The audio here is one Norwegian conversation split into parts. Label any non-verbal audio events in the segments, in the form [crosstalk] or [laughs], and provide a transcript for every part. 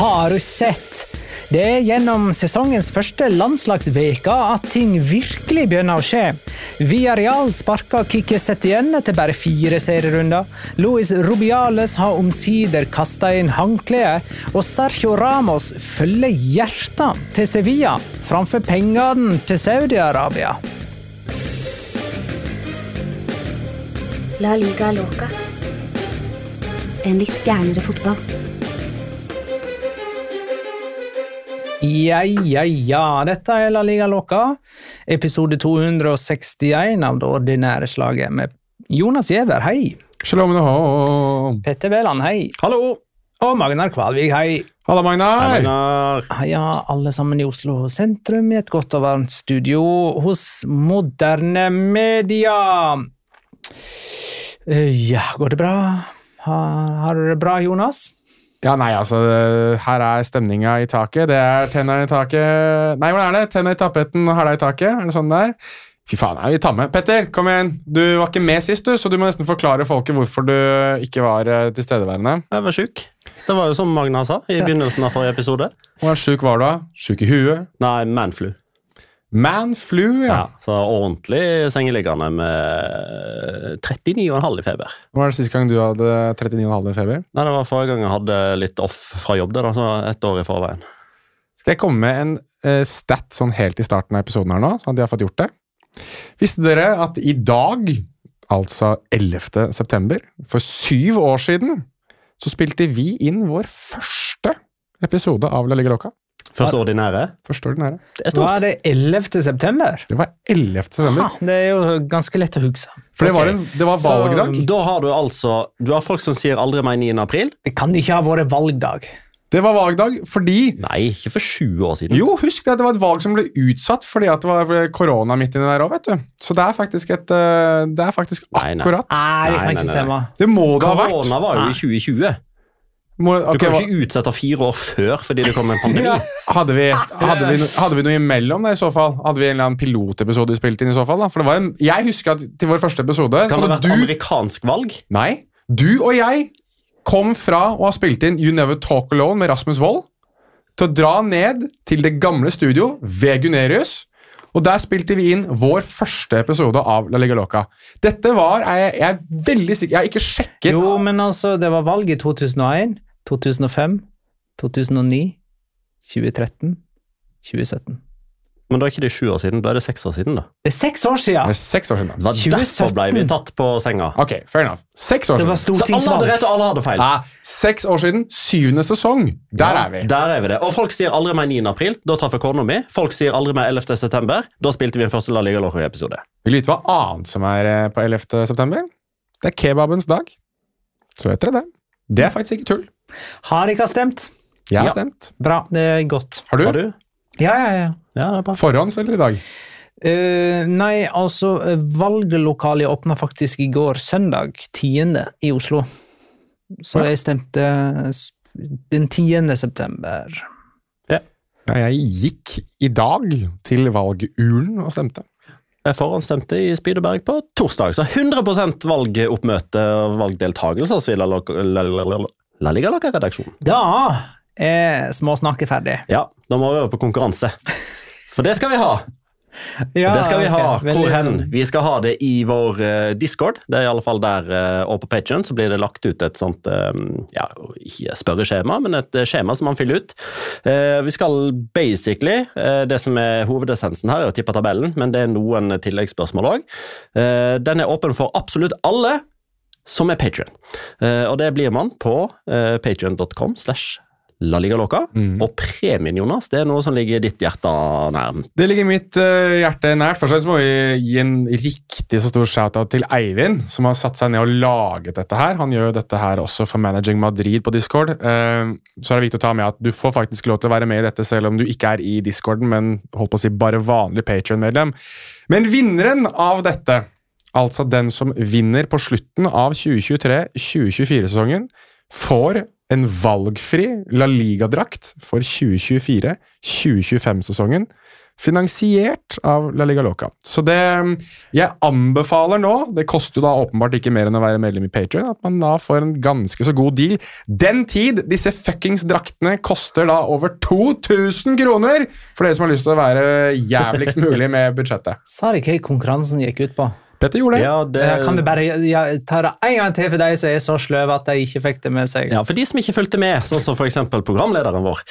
Har du sett? Det er gjennom sesongens første landslagsveke at ting virkelig begynner å skje. Villarreal sparka Kikki Setien etter bare fire serierunder. Luis Rubiales har omsider kasta inn håndkleet, og Sergio Ramos følger hjertet til Sevilla framfor pengene til Saudi-Arabia. La liga loca. En litt gærnere fotball. Ja, ja, ja. Dette er La Liga Loca, episode 261 av det ordinære slaget med Jonas Giæver, hei. Shalom og Petter Wæland, hei. Hallo! Og Magnar Kvalvik, hei. Halla, Magnar. Magnar. Ja, alle sammen i Oslo sentrum i et godt og varmt studio hos Moderne Media. Eh, Ja, går det bra? Har, har du det bra, Jonas? Ja, nei, altså, her er stemninga i taket. Det er tennene i taket Nei, hvordan er det? Tenna i tapetten og hæla i taket? Er det sånn der? Fy faen, er vi tar med. Petter, kom igjen. Du var ikke med sist, du, så du må nesten forklare folket hvorfor du ikke var eh, tilstedeværende. Jeg var sjuk. Det var jo som Magna sa i begynnelsen av forrige episode. Hvor sjuk var du da? Sjuk i huet? Nei, manflu. Manflu, ja. Ja, så ordentlig sengeliggende med 39,5 i feber. Hva var det siste gang du hadde 39,5 i feber? Nei, Det var forrige gang jeg hadde litt off fra jobb. det da, så ett år i forveien. Skal jeg komme med en uh, stat sånn helt i starten av episoden her nå, sånn at jeg har fått gjort det? Visste dere at i dag, altså 11. september, for syv år siden, så spilte vi inn vår første episode av La Liga Loca? Første ordinære. Første ordinære. Det er stort. er det 11. september. Det var 11. september. Ha, det er jo ganske lett å huske. For det var, en, det var Så- valgdag. Da har du altså Du har folk som sier aldri mer 9. april. Det kan ikke ha vært valgdag. Det var valgdag fordi Nei, ikke for 20 år siden. Jo, husk det, det var et valg som ble utsatt fordi at det var korona midt inni der òg, vet du. Så det er faktisk et eh, Det er faktisk Nei, nei. akkurat. Nei, det Nei, kan nei, ikke nei. stemme. Det må det ha vært. Korona var jo i 2020. Må, Du kan jo ikke utsette fire år før fordi det kom en pandemi. Ja. hadde, vi, hadde, vi, hadde vi noe imellom det i så fall? Hadde vi en eller annen pilotepisode vi spilte inn i så fall? da? For det var en, Jeg husker at til vår første episode så Kan det ha vært du amerikansk valg? Nei. Du og jeg kom fra å ha spilt inn You Never Talk Alone med Rasmus Wold til å dra ned til det gamle studio ved Gunerius. Og der spilte vi inn vår første episode av La Liga Loca. Dette var jeg, jeg er veldig sikker Jeg har ikke sjekket Jo, men altså, det var valg i 2001, 2005, 2009, 2013, 2017. Men da er ikke det sju år siden, da er det seks år siden. da. Det er seks år siden! Det er seks år siden. Det var 2017. derfor ble vi tatt på senga. Ok, fair enough. Seks år siden. Så alle hadde rett, og alle hadde feil. Ja, seks år siden, syvende sesong. Der Ja, er vi. Der er vi det. Og folk sier aldri mer 9. april. Da traff jeg kona mi. Folk sier aldri mer 11. september. Da spilte vi en første La Liga Loco-episode. Vil du vite hva annet som er eh, på 11. september? Det er kebabens dag. Så vet dere det. Det er faktisk ikke tull. Har ikke stemt. Jeg har Ja. stemt. Bra, det er godt. Har du? Har du? Ja, ja, ja. Ja, det er bra. Forhånds eller i dag? Uh, nei, altså, eh, valglokalet åpna faktisk i går, søndag 10. i Oslo. Så Ja. jeg stemte den 10. september. Ja, jeg gikk i dag til valgurnen og stemte. Forhåndsstemte i Spydeberg på torsdag, så 100 valgoppmøte og valgdeltakelse altså, i La, La, Loca-redaksjonen. Da er småsnakket ferdig. Ja, da må vi over på konkurranse. For det skal vi ha. Ja, det skal vi ha. Okay. Hvor hen? Vi skal ha det i vår eh, Discord. Det er i alle fall der, eh, Og på Patreon så blir det lagt ut et sånt eh, ja, ikke spørreskjema, men et skjema som man fyller ut. Vi skal basically Det som er hovedessensen her, er å tippe tabellen, men det er noen tilleggsspørsmål òg. den er åpen for absolutt alle som er Patrion. og det blir man på uh, patrion.com slash La Liga Loca. Mm. Og premien, Jonas, det er noe som ligger ditt hjerte nærmt. Det ligger mitt uh, hjerte nært. Først må vi gi en riktig så stor shout-out til Eivind, som har satt seg ned og laget dette her. Han gjør dette her også for Managing Madrid på Discord. Uh, så er det viktig å ta med at du får faktisk lov til å være med i dette selv om du ikke er i Discorden, men holdt på å si bare vanlig Patreon-medlem. Men vinneren av dette, altså den som vinner på slutten av 2023-2024-sesongen, får en valgfri La Liga-drakt for 2024-2025-sesongen, finansiert av La Liga Loca. Så det jeg anbefaler nå, det koster jo da åpenbart ikke mer enn å være medlem i Patreon, at man da får en ganske så god deal. Den tid disse fuckings draktene koster da over 2000 kroner, for dere som har lyst til å være jævligst mulig med budsjettet. [laughs] Sa de hva konkurransen gikk ut på? Petter gjorde jeg. Ja, det... Eh, Kan du bare ja, ta det en gang til for de som er så sløve at de ikke fikk det med seg? Ja, For de som ikke fulgte med, sånn som f.eks. programlederen vår,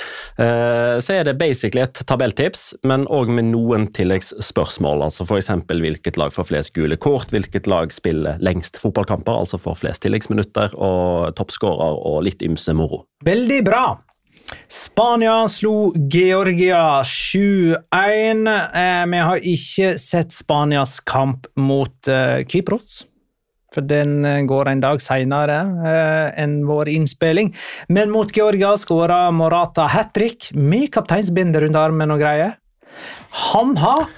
eh, så er det basically et tabelltips, men òg med noen tilleggsspørsmål. altså F.eks. hvilket lag får flest gule kort, hvilket lag spiller lengst fotballkamper, altså får flest tilleggsminutter, og toppskårer og litt ymse moro. Veldig bra! Spania slo Georgia 7-1. Eh, vi har ikke sett Spanias kamp mot eh, Kypros. For den eh, går en dag seinere eh, enn vår innspilling. Men mot Georgia skåra Morata hat trick med kapteinsbinder rundt armen og greier. Han har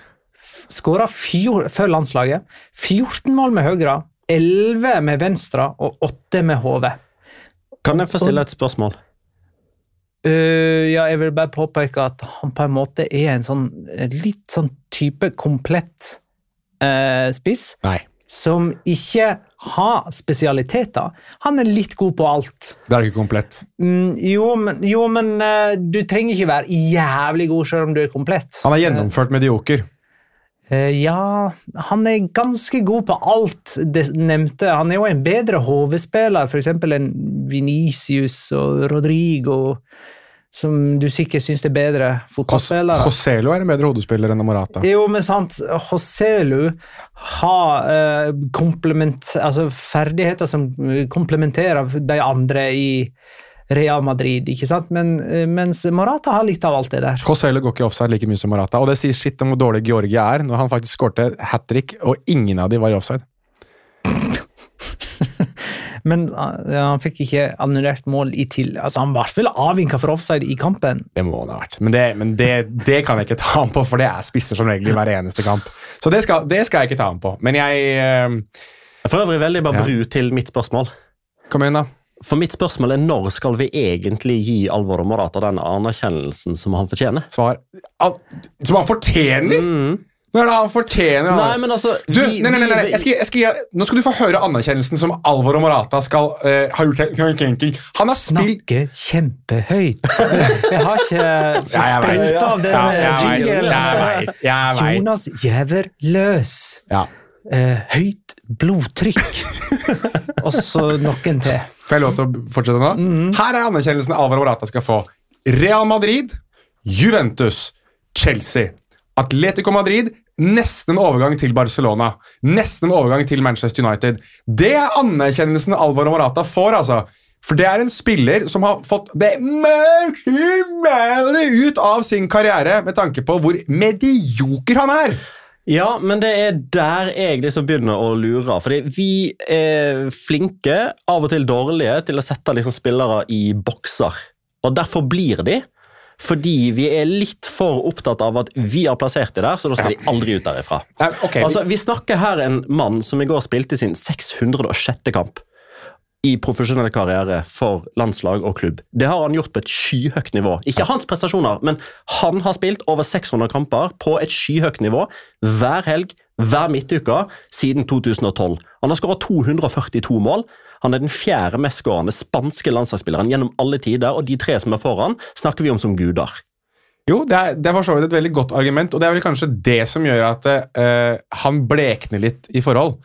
skåra før landslaget 14 mål med høyre, 11 med venstre og 8 med hodet. Kan jeg få stille et spørsmål? Uh, ja, jeg vil bare påpeke at han på en måte er en sånn litt sånn type komplett uh, spiss, Nei, som ikke har spesialiteter. Han er litt god på alt. det er ikke komplett. Mm, jo, men, jo, men uh, du trenger ikke være jævlig god selv om du er komplett. Han er gjennomført medioker. Uh, ja, han er ganske god på alt det nevnte. Han er jo en bedre hovedspiller, f.eks. enn Venicius og Rodrigo, som du sikkert syns er bedre fotballspillere. Joselu er en bedre hodespiller enn Morata. Jo, men sant, Joselu har eh, altså ferdigheter som komplementerer de andre i Real Madrid, ikke sant? Men, eh, mens Morata har litt av alt det der. Joselo går ikke offside like mye som Morata, og det sier skitt om hvor dårlig Georgia er, når han faktisk skårte hat trick, og ingen av de var i offside. [laughs] Men ja, han fikk ikke annullert mål i til... Altså, han var fall avvinka for offside i kampen. Det må han ha vært. Men, det, men det, det kan jeg ikke ta ham på, for det er spisser som regel i hver eneste kamp. Så det skal, det skal jeg ikke ta ham på. Men jeg eh, For øvrig veldig bare Ja. bru til mitt spørsmål. Kom igjen, da. For mitt spørsmål er når skal vi egentlig gi Alvor Morata den anerkjennelsen som han fortjener? Svar Al Som han fortjener! Mm. Når han fortjener han? Nei, men altså Du, vi- nei, nei, nei, nei. Jeg skal, jeg skal, nå skal du få høre anerkjennelsen som Alvor og Morata skal uh, ha gjort. Han har spilt Snakke kjempehøyt. [laughs] Jeg har ikke fått spilt av den vet. Jonas Giæver løs. Ja. Uh, høyt blodtrykk. [laughs] Og så noen til. Får jeg lov til å fortsette nå? Her er anerkjennelsen Alvaro Morata skal få. Real Madrid, Juventus, Chelsea. Atletico Madrid, nesten en overgang til Barcelona. Nesten en overgang til Manchester United. Det er anerkjennelsen Alvaro Morata får, altså. For det er en spiller som har fått det maksimale ut av sin karriere med tanke på hvor medioker han er. Ja, men det er der jeg liksom begynner å lure. Fordi vi er flinke, av og til dårlige, til å sette liksom spillere i bokser. Og derfor blir de. Fordi vi er litt for opptatt av at vi har plassert de der, så da skal de aldri ut derifra. Ja, okay. Altså, Vi snakker her en mann som i går spilte sin 606. kamp i profesjonell karriere for landslag og klubb. Det har han gjort på et skyhøyt nivå. Ikke hans prestasjoner, men han har spilt over 600 kamper på et skyhøyt nivå hver helg, hver midtuke, siden 2012. Han har skåra 242 mål. Han er den fjerde mestskårende spanske landslagsspilleren gjennom alle tider, og de tre som er foran, snakker vi om som guder. Jo, det er, det er for så vidt et veldig godt argument, og det er vel kanskje det som gjør at uh, han blekner litt i forhold.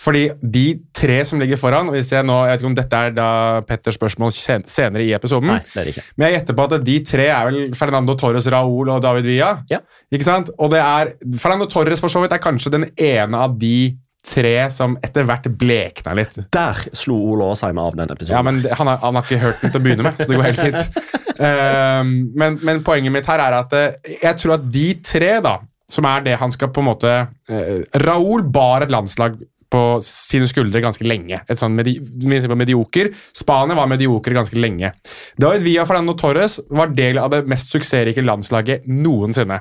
Fordi de tre som ligger foran og hvis Jeg nå, jeg vet ikke om dette er da Petters spørsmål sen- senere i episoden, Nei, det er det ikke. men jeg gjetter på at de tre er vel Fernando Torres, Raúl og David Villa. Ja. Ikke sant? Og det er, Fernando Torres for så vidt er kanskje den ene av de tre som etter hvert blekna litt. Der slo Ole Aasheim av den episoden. Ja, men han har, han har ikke hørt den til å begynne med, så det går helt fint. [laughs] Ehm, men, men poenget mitt her er at eh, jeg tror at de tre, da, som er det han skal på en måte uh, Raúl bar et landslag på sine skuldre ganske lenge. Et sånn medi medi- medioker. Spania var medioker ganske lenge. David Villa Fernando Torres var del av det mest suksessrike landslaget noensinne.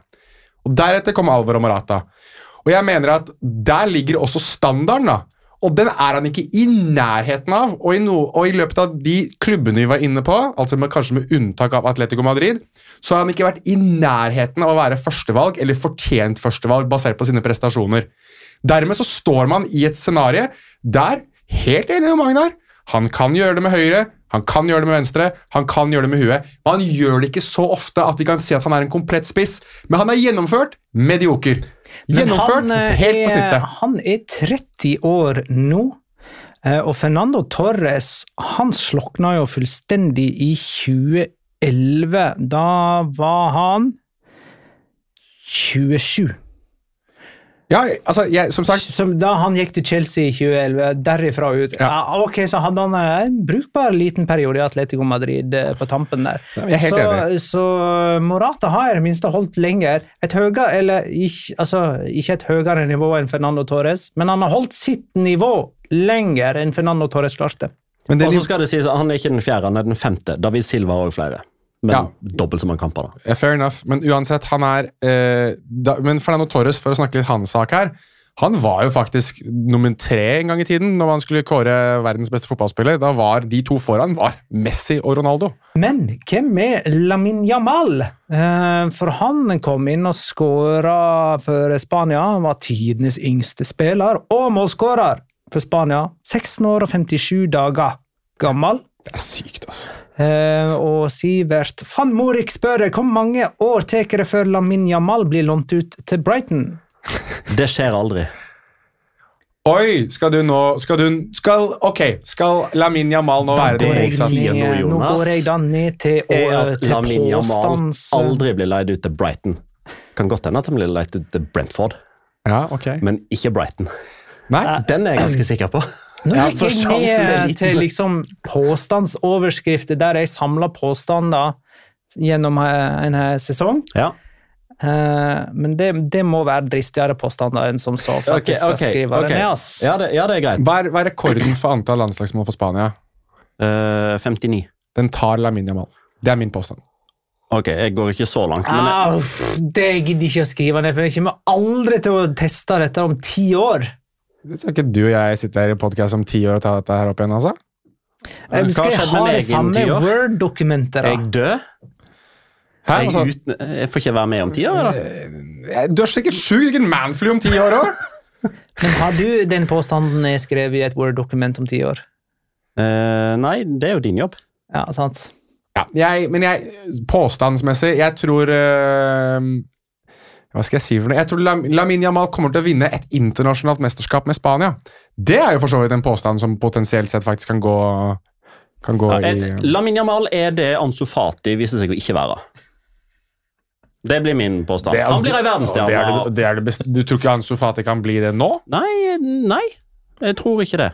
Og Deretter kom Alvaro Morata. Og jeg mener at der ligger også standarden. da. Og den er han ikke i nærheten av. Og i, no, og i løpet av de klubbene vi var inne på, altså med, kanskje med unntak av Atletico Madrid, så har han ikke vært i nærheten av å være førstevalg eller fortjent førstevalg basert på sine prestasjoner. Dermed så står man i et scenario der, helt enig med Magnar, han kan gjøre det med høyre, han kan gjøre det med venstre, han kan gjøre det med huet. Men han gjør det ikke så ofte at vi kan si at han er en komplett spiss. Men han er gjennomført medioker. Gjennomført han, eh, helt på er- snittet. Han er 30 år nå, eh, og Fernando Torres han slokna jo fullstendig i 2011. Da var han 27. Ja, altså, jeg, som sagt Som da han gikk til Chelsea i 2011, derifra ut. Ja. Ja, ok, Så hadde han en brukbar liten periode i Atletico Madrid eh, på tampen der. Ja, jeg er helt så, så Morata har i det minste holdt lenger. Et høyere, eller ikke, altså, ikke et høyere nivå enn Fernando Torres, men han har holdt sitt nivå lenger enn Fernando Torres klarte. Og så skal det sies at Han er ikke den fjerde, han er den femte. David Silva har òg flere. Men Ja. dobbelt så mange kamper, da. Ja, Fair enough, men uansett, han er eh, da, Men Fernando Torres, for å snakke litt hans sak her Han var jo faktisk nummer tre en gang i tiden når man skulle kåre verdens beste fotballspiller. Da var de to foran var Messi og Ronaldo. Men hvem er Lamin Jamal? Eh, For han kom inn og skåra for Spania. Han var tidenes yngste spiller og målskårer for Spania. 16 år og 57 dager gammel. Det er sykt, altså. Eh, og Sivert van Morik spør hvor mange år tar det før Lamin Jamal blir lånt ut til Brighton? [laughs] Det skjer aldri. Oi, skal du nå Skal du skal, Ok, skal Lamin Jamal nå være det jeg sier nå, Jonas? nå går jeg da ned til, å- Er at til Lamin Jamal aldri blir leid ut til Brighton. Kan godt hende at han blir leid ut til Brentford, Ja, ok. men ikke Brighton. Nei, Den er jeg ganske sikker på. Nå Ja, gikk jeg ned til liksom påstandsoverskrifter der jeg samla påstander gjennom eh, en eh, sesong. Ja. Uh, Men det, det må være dristigere påstander enn som så, for at skal okay, skrive okay. det ned. ass. Ja, det, ja, det er greit. hva er, hva er rekorden for antall landslagsmål for Spania? Uh, 59. Den tar Laminia Mal. Det er min påstand. Ok, jeg går ikke så langt, men Ah, uff, det gidder jeg ikke å skrive ned, for jeg kommer aldri til å teste dette om ti år. Skal ikke du og jeg sitte her i podkast om ti år og ta dette her opp igjen, altså? Eh, Hva Skal jeg ha det samme? Word-dokumentet, er da? jeg død? Hæ? Er Altså, jeg, uten, jeg får ikke være med om ti år, da? du er sikkert sjuk, sikkert manflu om ti år òg! [laughs] Men har du den påstanden jeg skrev i et Word-dokument om ti år? Uh, nei, det er jo din jobb. Ja, sant? Ja, jeg, men jeg, påstandsmessig, jeg tror øh, Hva skal jeg si for noe? Jeg tror Lamin Jamal kommer til å vinne et internasjonalt mesterskap med Spania. Det er jo for så vidt en påstand som potensielt sett faktisk kan gå, kan gå Ja, i Lamin Jamal er det Ansu Fati viser seg å ikke være. Det blir min påstand. Er- han blir ei er verdensstjerne. er. Du tror ikke Ansu Fati kan bli det nå? Nei, nei, jeg tror ikke det.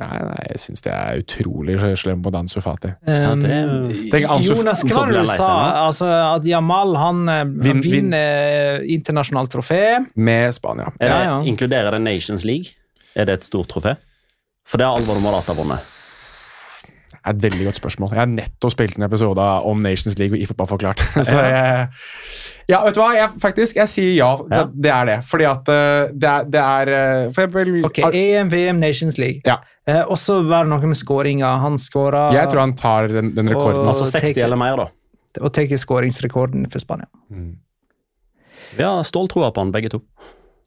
Nei, nei jeg syns det er utrolig slem mot Ansu Fati. Um, Tenk det Ansu- Jonas, hva var det du sa? Altså, at Jamal han, eh, han Vinn- vinn- vinner internasjonalt trofé. Med Spania. Er det, Ja, ja. Inkluderer det Nations League? Er det et stort trofé? For det har Alvor Morata vunnet. Er et veldig godt spørsmål. Jeg har nettopp spilt en episode om Nations League i Fotball forklart. [laughs] Så jeg Ja, vet du hva? Jeg, faktisk, jeg sier ja. Det, det er det. Fordi at eh, det er, det er eh, For eksempel Ok, EM, VM, Nations League. Ja. Eh, og så var det noe med skåringa. Han skåra Jeg tror han tar den, den rekorden. Og- Altså 60 take- eller mer, da. og tar skåringsrekorden for Spania. Vi har ståltroa på han, begge to.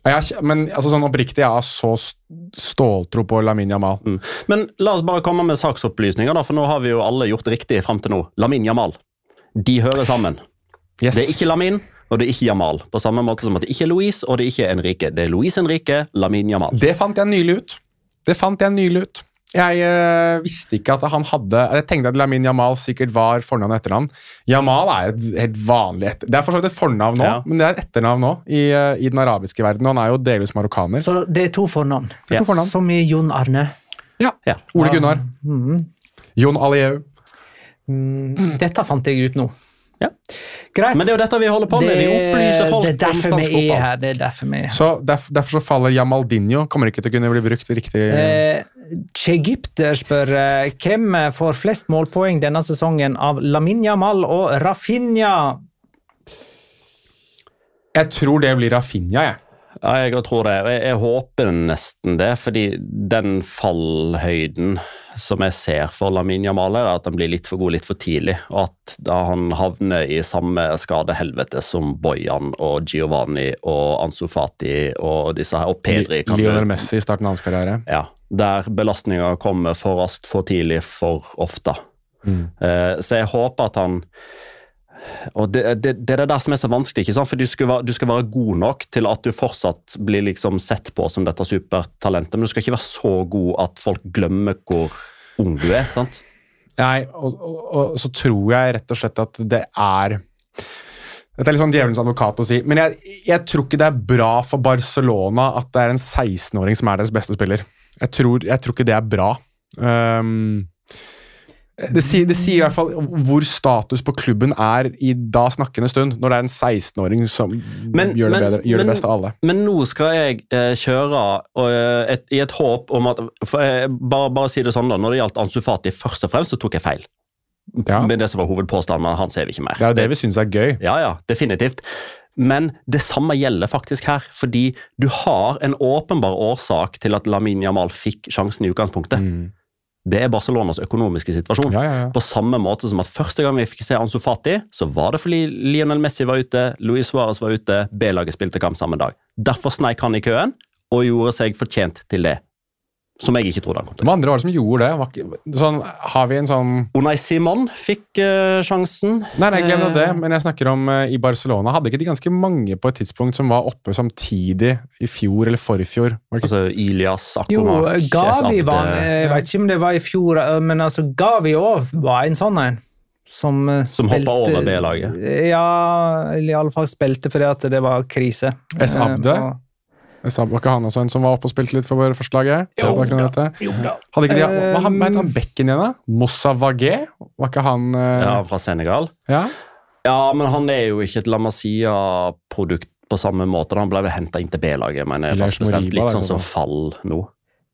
Jeg- men altså, sånn oppriktig, jeg har så ståltro på Lamin Jamal. Mm. Men la oss bare komme med saksopplysninger, da, for nå har vi jo alle gjort riktig fram til nå. Lamin Jamal. De hører sammen. Yes. Det er ikke Lamin, og det er ikke Jamal. På samme måte som at det ikke er Louise, og det er ikke Enrique. Det er Louise Enrique, Lamin Jamal. Det fant jeg nylig ut. Det fant jeg nylig ut. Jeg eh, visste ikke at han hadde Jeg tenkte at Lamin Jamal sikkert var fornavn og etternavn. Jamal er et helt vanlig etter... Det er for så vidt et fornavn nå, Ja. men det er et etternavn nå i, eh, i den arabiske verden. og Han er jo delvis marokkaner. Så det er to fornavn. Er to fornavn. Som i Jon Arne. Ja. Ja. Ole Gunnar. Mhm. Jon Alieu. Mm, Dette fant jeg ut nå. Ja. Greit. Men det er jo dette vi holder på med. Vi opplyser folk det er derfor vi er her. Det er derfor vi er her. Så derf, Derfor så faller Jamaldinho. Kommer ikke til å kunne bli brukt riktig. Eh, Egypter spør eh, hvem får flest målpoeng denne sesongen av Lamin Jamal og Rafinha. Jeg tror det blir Rafinha, jeg. Ja, jeg tror det. Jeg, jeg håper nesten det, fordi den fallhøyden som jeg ser for Lamin Jamal, er at han blir litt for god litt for tidlig. Og at da han havner i samme skadehelvete som Bojan og Giovanni og Ansu Fati og disse her, og Pedri kan Lionel Messi i starten av hans karriere. Ja, der belastninga kommer for raskt, for tidlig, for ofte. Mm. så jeg håper at han og det, det, det er det der som er så vanskelig, ikke sant? for du skal, være, du skal være god nok til at du fortsatt blir liksom sett på som dette supertalentet, men du skal ikke være så god at folk glemmer hvor ung du er. sant? Nei, og, og, og så tror jeg rett og slett at det er Dette er litt sånn djevelens advokat å si, men jeg, jeg tror ikke det er bra for Barcelona at det er en 16-åring som er deres beste spiller. Jeg tror, jeg tror ikke det er bra. Um, det, sier, det sier i hvert fall hvor status på klubben er i da snakkende stund, når det er en 16-åring som Men- gjør, det men- bedre, gjør det men- beste av alle. Men nå skal jeg eh, kjøre og, eh, et, i et håp om at for jeg, bare, bare si det sånn da, Når det gjaldt Ansu Fati, først og fremst så tok jeg feil. Ja. Med det som var hovedpåstanden, men han ser vi ikke mer. Det er jo det vi syns er gøy. Ja, ja, definitivt. Men det samme gjelder faktisk her, fordi du har en åpenbar årsak til at Lamin Jamal fikk sjansen i utgangspunktet. Det er Barcelonas økonomiske situasjon. Mm. Ja, ja, ja. På samme måte som at første gang vi fikk se Ansu Fati, så var det fordi Lionel Messi var ute, Luis Suárez var ute, B-laget spilte kamp samme dag. Derfor sneik han i køen, og gjorde seg fortjent til det. Som jeg ikke trodde han kom til. Hva andre var det som gjorde det? Var ikke, sånn, har vi en sånn Unai Simon fikk uh, sjansen. Nei, nei, glem det, Eh, men jeg snakker om uh, i Barcelona. Hadde ikke de ganske mange på et tidspunkt som var oppe samtidig i fjor eller forfjor? Det? Altså Ilias Jo, Akpomar Gavi var Jeg vet ikke om det var i fjor, men altså Gavi òg var en sånn en. Som, Som hoppa over B-laget. Ja, eller i alle fall spilte fordi at det var krise. S. Abde? Og- Var ikke han også en som var oppe og spilte litt for førstelaget? Jo da, jo da. Hadde ikke de, hva hva het Um, han bekken igjen, da? Moussa Wagé? Var ikke han uh... Ja, fra Senegal. ja? Ja, men han er jo ikke et La Masia-produkt på samme måte. Han ble vel henta inn til B-laget, men er fast bestemt litt sånn som fall. nå.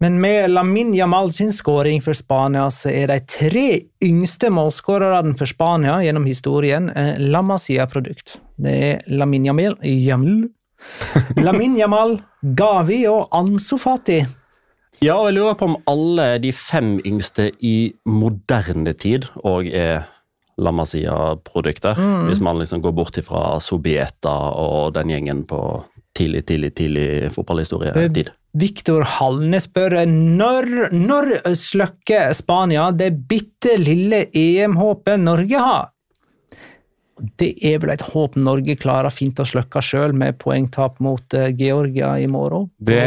Men med Lamin Jamal sin skåring for Spania, så er de tre yngste målskårerne for Spania gjennom historien eh, La Masia-produkt. Det er Lamin Jamal, Jamil, [laughs] Lamin Jamal, Gavi og Ansu Fati. Ja, og jeg lurer på om alle de fem yngste i moderne tid òg er Lamasia-produkter. Mm. Hvis man liksom går bort ifra Sobieta og den gjengen på tidlig, tidlig, tidlig fotballhistorietid. Viktor Halne spør når, når slukker Spania det bitte lille EM-håpet Norge har? Det er vel et håp Norge klarer fint å slukke sjøl, med poengtap mot eh, Georgia i morgen. Det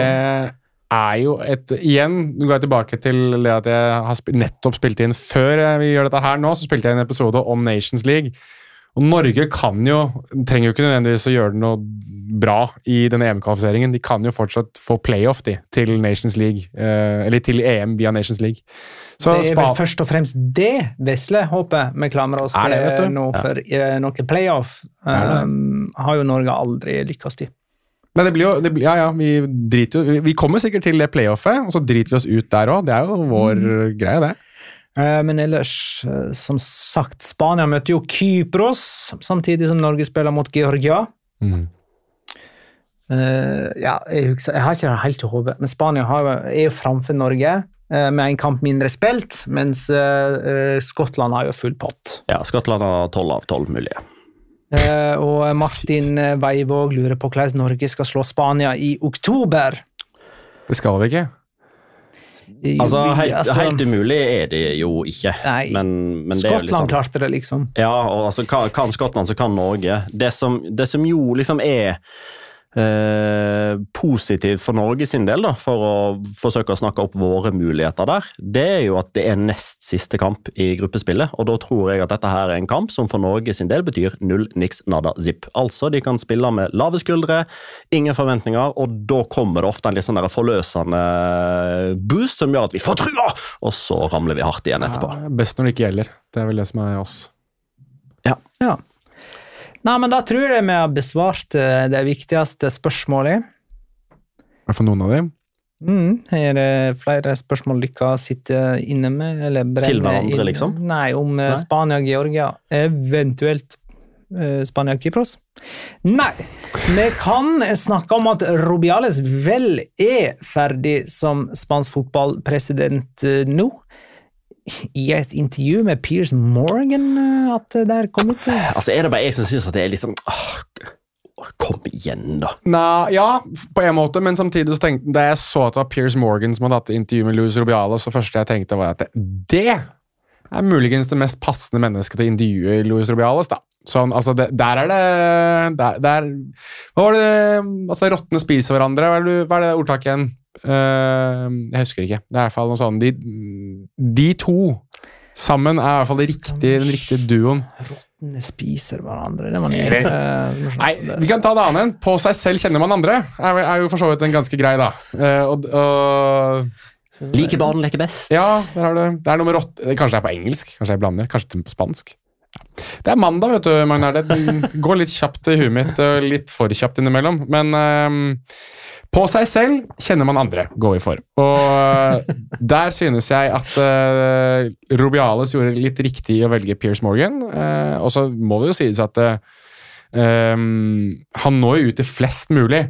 er jo et Igjen, nå går jeg tilbake til det at jeg har sp nettopp spilt inn Før vi gjør dette her nå, så spilte jeg en episode om Nations League. Og Norge kan jo, trenger jo ikke nødvendigvis å gjøre noe bra i denne EM-kvalifiseringen. De kan jo fortsatt få playoff de, til Nations League, eh, eller til EM via Nations League. Så det er vel først og fremst det vesle håpet vi klamrer oss til nå, for eh, noe playoff um, har jo Norge aldri lykkes i. Men det blir jo, det blir, ja, ja, vi driter jo vi- kommer sikkert til det playoffet, og så driter vi oss ut der òg. Det er jo vår greie, det. Eh, Men ellers, eh, som sagt, Spania møter jo Kypros, samtidig som Norge spiller mot Georgia. Mm. Uh, ja, jeg, husker, jeg har ikke det helt i hodet, men Spania har, er jo framfor Norge med en kamp mindre spilt, mens eh, eh, Skottland har jo full pott. Ja, Skottland har tolv av tolv mulige. Eh, og Martin Veivåg Weivåg lurer på hvordan Norge skal slå Spania i oktober. Det skal vi ikke. Altså, helt, altså, helt umulig er det jo ikke. Nei. Men, men det er Skottland liksom klarte det, liksom. Ja, og altså, kan, kan Skottland, så kan Norge. Det som, det som jo liksom er eh, positivt for Norge sin del, da, for å forsøke å snakke opp våre muligheter der, det er jo at det er nest siste kamp i gruppespillet. Og da tror jeg at dette her er en kamp som for Norge sin del betyr null niks nada zip. Altså, de kan spille med lave skuldre, ingen forventninger, og da kommer det ofte en litt sånn der forløsende boost som gjør at vi får trua, og så ramler vi hardt igjen etterpå. Ja, best når det ikke gjelder. Det er vel det som er oss. Ja. Nei, men da tror jeg vi har besvart eh, det viktigste spørsmålet. I hvert fall noen av dem. Mm, er det flere spørsmål dere sitter inne med? Eller Til hverandre, inne? liksom? Nei, om eh, Nei. Spania og Georgia. Eventuelt eh, Spania og Kypros. Nei! Vi kan snakke om at Rubiales vel er ferdig som spansk fotballpresident nå. I et intervju med Piers Morgan eh, at det der kom ut. Altså, Er det bare jeg som syns det er sånn åh, Kom igjen, da. Nei, ja, på en måte, men samtidig så tenkte da jeg så at det var Piers Morgan som hadde hatt intervju med Louis Rubiales, så første jeg tenkte var at det, det er muligens det mest passende mennesket til å intervjue Louis Rubiales, da. Sånn, altså, det, der er det der, der Hva var det Altså, rottene spiser hverandre, hva er det, hva er det ordtaket igjen? Eh, jeg husker ikke. Det er i hvert fall noe sånn De, de to sammen er i hvert fall det riktige, den riktige duoen. Rottene spiser hverandre. Det var ny. Eller- eh, morsomt. Nei, vi kan ta det annet. enn På seg selv kjenner man andre. Er, er jo for så vidt en ganske grei, da. Eh, og, og Like barn leker best. Ja, der har du det. er noe med rått Kanskje det er på engelsk? Kanskje jeg blander? Kanskje det er på spansk? Ja. Det er mandag, vet du, Magnar. Det går litt kjapt i huet mitt, og litt for kjapt innimellom. Men ehm, på seg selv kjenner man andre, går vi for. Og [laughs] der synes jeg at uh, Rubiales gjorde litt riktig i å velge Piers Morgan. Uh, og så må det jo sies at uh, han når jo ut til flest mulig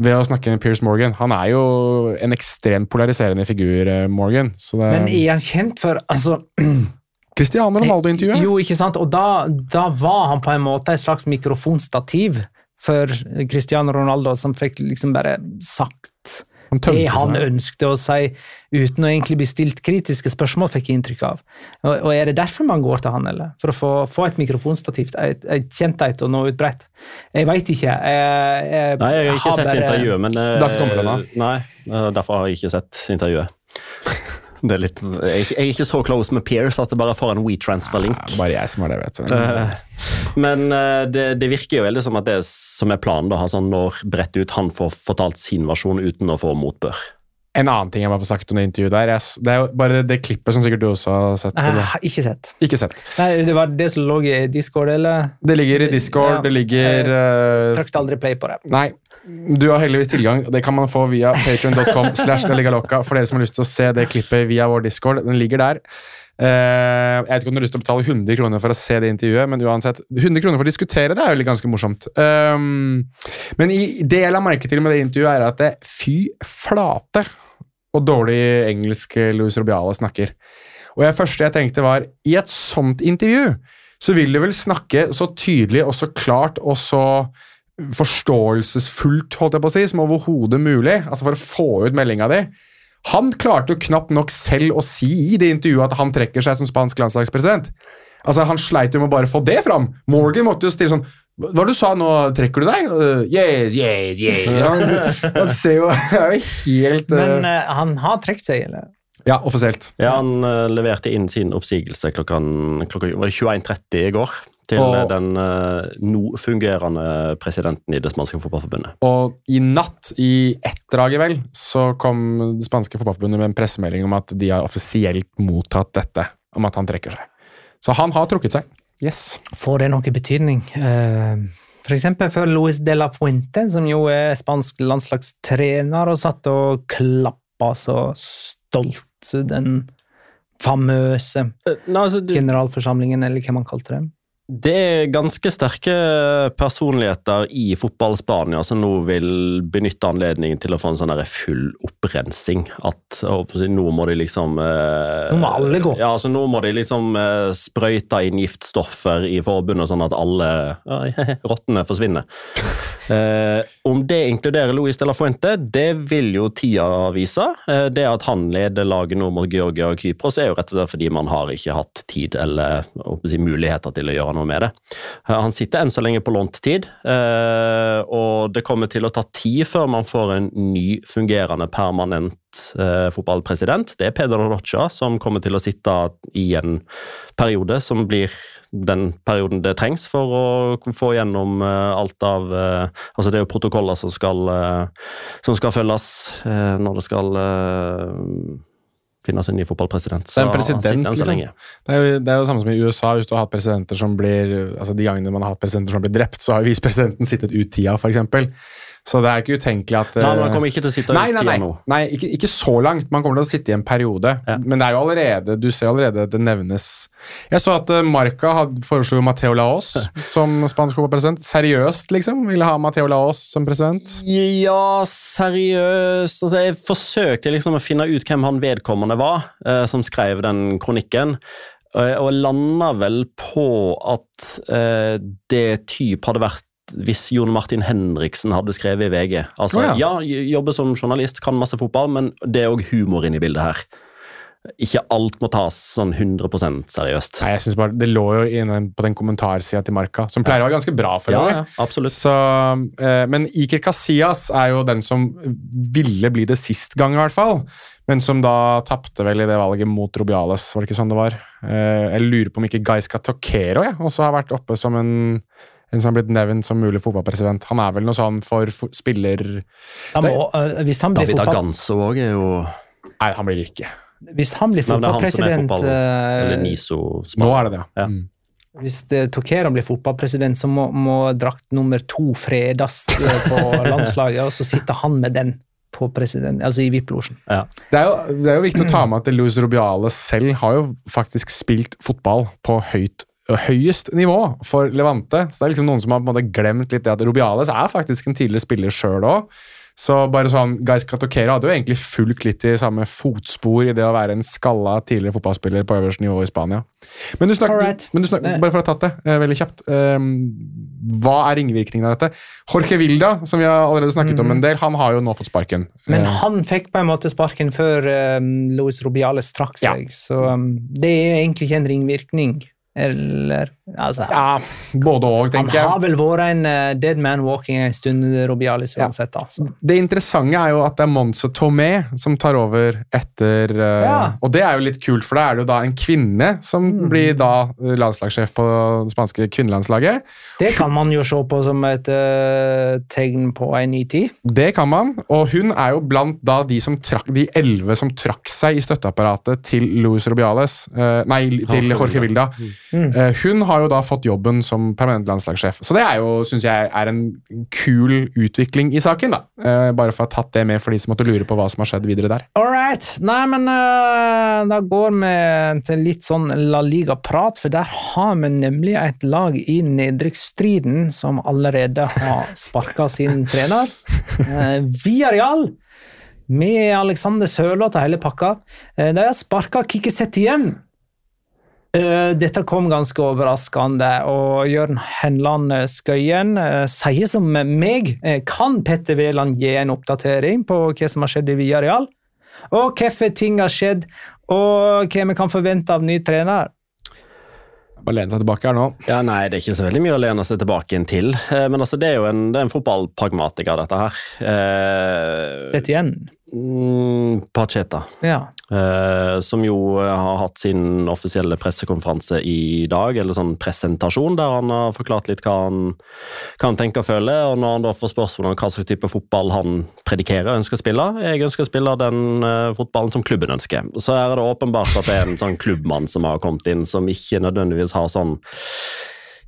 ved å snakke med Piers Morgan. Han er jo en ekstremt polariserende figur, eh, Morgan. Så det, Men er han kjent for altså, [clears throat] Cristiano Ronaldo-intervjuet? Jo, ikke sant? Og da, da var han på en måte et slags mikrofonstativ for Cristiano Ronaldo, som fikk liksom bare sagt Han det han seg. ønsket å si, uten å egentlig bli stilt kritiske spørsmål, fikk jeg inntrykk av. Og, og er det derfor man går til han, eller? For å få, få et mikrofonstativ, et, et kjent et og nå ut bredt? Jeg veit ikke. Jeg, jeg, Nei, jeg har ikke sett bare- intervjuet, men har ennå. Nei, eh, derfor har jeg ikke sett intervjuet. Det er litt, jeg, jeg er ikke så close med Pears at det bare får en WeTransfer-link. Ja, bare jeg som har det, vet du. Uh, Men uh, det, det virker jo veldig som at det som er planen, da, altså når Brett ut han får fortalt sin versjon uten å få motbør. En annen ting jeg bare får sagt under intervjuet der, jeg, det er jo bare det klippet som sikkert du også har sett. Nei, Jeg har ikke sett. Ikke sett. Nei, Det var det som lå i Discord, eller? Det ligger i Discord, Ja. det ligger uh, Trykte aldri play på det. Nei, du har heldigvis tilgang. Det kan man få via patreon.com slash Galigaloka for dere som har lyst til å se det klippet via vår Discord. Den ligger der. Uh, jeg vet ikke om du har lyst til å betale 100 kroner for å se det intervjuet, men uansett, 100 kroner for å diskutere det er jo ganske morsomt. Um, men i, det jeg la merke til med det intervjuet, er at det, fy flate og dårlig engelsk eh, Louis Robiale snakker. Og det første jeg tenkte var, i et sånt intervju så vil du vel snakke så tydelig og så klart og så forståelsesfullt, holdt jeg på å si, som overhodet mulig, altså for å få ut meldinga di. Han klarte jo knapt nok selv å si i det intervjuet at han trekker seg som spansk landslagspresident. Altså, Han sleit jo med å bare få det fram. Morgan måtte jo stille sånn Hva du sa nå? Trekker du deg? Uh, yeah, yeah, yeah. [laughs] Han, han ser jo [laughs] er jo helt uh, Men uh, han har trukket seg, eller? Ja, offisielt. Ja, Han eh, leverte inn sin oppsigelse klokka, klokka 21.30 i går til Og- den uh, nå fungerende presidenten i det spanske fotballforbundet. Og i natt, i ett-draget vel, så kom det spanske fotballforbundet med en pressemelding om at de har offisielt mottatt dette, om at han trekker seg. Så han har trukket seg. Yes. Får det noe betydning? F.eks. For eksempel for Luis de la Fuente, som jo er spansk landslagstrener, og satt og klappa så stolt den famøse Nei, altså, du, generalforsamlingen, eller hva man kalte det. Det er ganske sterke personligheter i fotball-Spania som nå vil benytte anledningen til å få en sånn full opprensing. At nå må de liksom eh, Nå må alle gå. Ja, altså nå må de liksom eh, sprøyte inn giftstoffer i forbundet, sånn at alle ja, [laughs] rottene forsvinner. Eh, om det inkluderer Luis de la Fuente, det vil jo tida vise. Eh, det at han leder laget nå mot Georgia og Kypros, er jo rett og slett fordi man har ikke hatt tid eller håper muligheter til å gjøre noe med det. Eh, Han sitter enn så lenge på lånt tid, eh, og det kommer til å ta tid før man får en ny fungerende permanent eh, fotballpresident. Det er Pedro Rocha som kommer til å sitte i en periode som blir den perioden det trengs for å få gjennom alt av Altså det er jo protokoller som skal, som skal følges når det skal eh, seg en ny fotballpresident. Det er en president, så liksom. Det er, jo, det er jo samme som i USA. Hvis du har hatt presidenter som blir altså De gangene man har hatt presidenter som blir drept, så har jo visepresidenten sittet ut tida, f.eks. Så det er ikke utenkelig at Nei, men eh, kommer ikke til å sitte Nei, nei, nei, nei ikke, ikke så langt. Man kommer til å sitte i en periode. Ja. Men det er jo allerede du ser allerede det nevnes Jeg så at eh, Marca foreslo Mateo Laos [laughs] som spansk fotballpresident. Seriøst, liksom? Ville ha Mateo Laos som president? Ja, seriøst altså, Jeg forsøkte liksom å finne ut hvem han vedkommende var, eh, som skrev den kronikken. Eh, og landa vel på at eh, det type hadde vært hvis Jon Martin Henriksen hadde skrevet i VG. Altså, oh, ja. jobber som journalist, kan masse fotball, men det er òg humor inne i bildet her. Ikke alt må tas sånn 100% seriøst. Nei, jeg synes bare Det lå jo inne på den kommentarsida til Marka, som pleier å være ganske bra for Ja, ja. Så, eh, men Iker Casillas er jo den som ville bli det sist gang, i hvert fall. Men som da tapte vel i det valget mot Robiales, var det ikke sånn det var? Eh, jeg lurer på om ikke Gaiska Tokero ja, også har vært oppe som en, som har blitt nevnt som mulig fotballpresident. Han er vel noe sånn for, for spiller... Han må, uh, hvis, han blir David fotball, Aganso òg er jo Nei, han blir ikke. hvis han blir Nei, men det han fotballpresident fotball... eh, Eller Niso Nå er det det, Ja. ja. Mm. Hvis det- Tokera blir fotballpresident, så må, må drakt nummer to fredes eh, på [laughs] landslaget, og så sitter han med den på president, altså i VIP-losjen. Det er, jo, det er jo viktig å ta med at Luis Rubiales selv har jo faktisk spilt fotball på høyt høyest nivå for Levante. Så det er liksom noen som har på en måte glemt litt det at Rubiales er faktisk en tidligere spiller sjøl òg. Så bare sånn, Guys Katokera hadde jo egentlig fulgt litt i samme fotspor i det å være en skalla tidligere fotballspiller på øverste nivå i Spania. Men du snakker, right. men du snakker bare for å ha tatt det eh, veldig kjapt um, Hva er ringvirkningene av dette? Jorge Vilda, som vi har allerede snakket om en del, han har jo nå fått sparken. Men Eh, han fikk på en måte sparken før um, Luis Rubiales trakk Ja. seg, så um, det er egentlig ikke en ringvirkning. Eller altså, ja, både òg, tenker jeg. Han har vel vært en uh, dead man walking en stund, Rubiales Ja. uansett. Altså. Det interessante er jo at det er Monse Tomé som tar over etter uh, Ja. Og det er jo litt kult, for da er det jo da en kvinne som Mm. blir da landslagssjef på det spanske kvinnelandslaget. Det kan man jo se på som et uh, tegn på en ny tid. Det kan man, og hun er jo blant da de som trakk, de elleve som trakk seg i støtteapparatet til Luis Robiales, nei, til Jorge Vilda. Mm. Eh, hun har jo da fått jobben som permanent landslagssjef. Så det er jo, syns jeg, er en kul utvikling i saken, da. Uh, bare for å ha tatt det med for de som måtte lure på hva som har skjedd videre der. All right. Nei, men uh, da går vi til litt sånn La Liga-prat, for der har vi nemlig et lag i nedrykksstriden som allerede har sparka sin trener. Uh, Villarreal. Med Alexander Sørloth og hele pakka. Eh, de har sparka Kikki igjen. Eh, Dette kom ganske overraskende, og Jørn Henland Skøyen eh, sier som meg. eh, Kan Petter Wæland gi en oppdatering på hva som har skjedd i Viareal? Og hvorfor ting har skjedd, og hva vi kan forvente av ny trener? Bare lene seg tilbake her nå. Ja, Nei, det er ikke så veldig mye å lene seg tilbake inn til. Men altså, det er jo en, det er en fotballpragmatiker, dette her. Sett igjen. Mm, Pacheta. Ja. Eh, som jo eh, har hatt sin offisielle pressekonferanse i dag, eller sånn presentasjon, der han har forklart litt hva han, hva han tenker og føler. og Når han da får spørsmål om hva slags type fotball han predikerer og ønsker å spille, jeg ønsker å spille den eh, fotballen som klubben ønsker. Så er det åpenbart at det er en sånn klubbmann som har kommet inn, som ikke nødvendigvis har sånn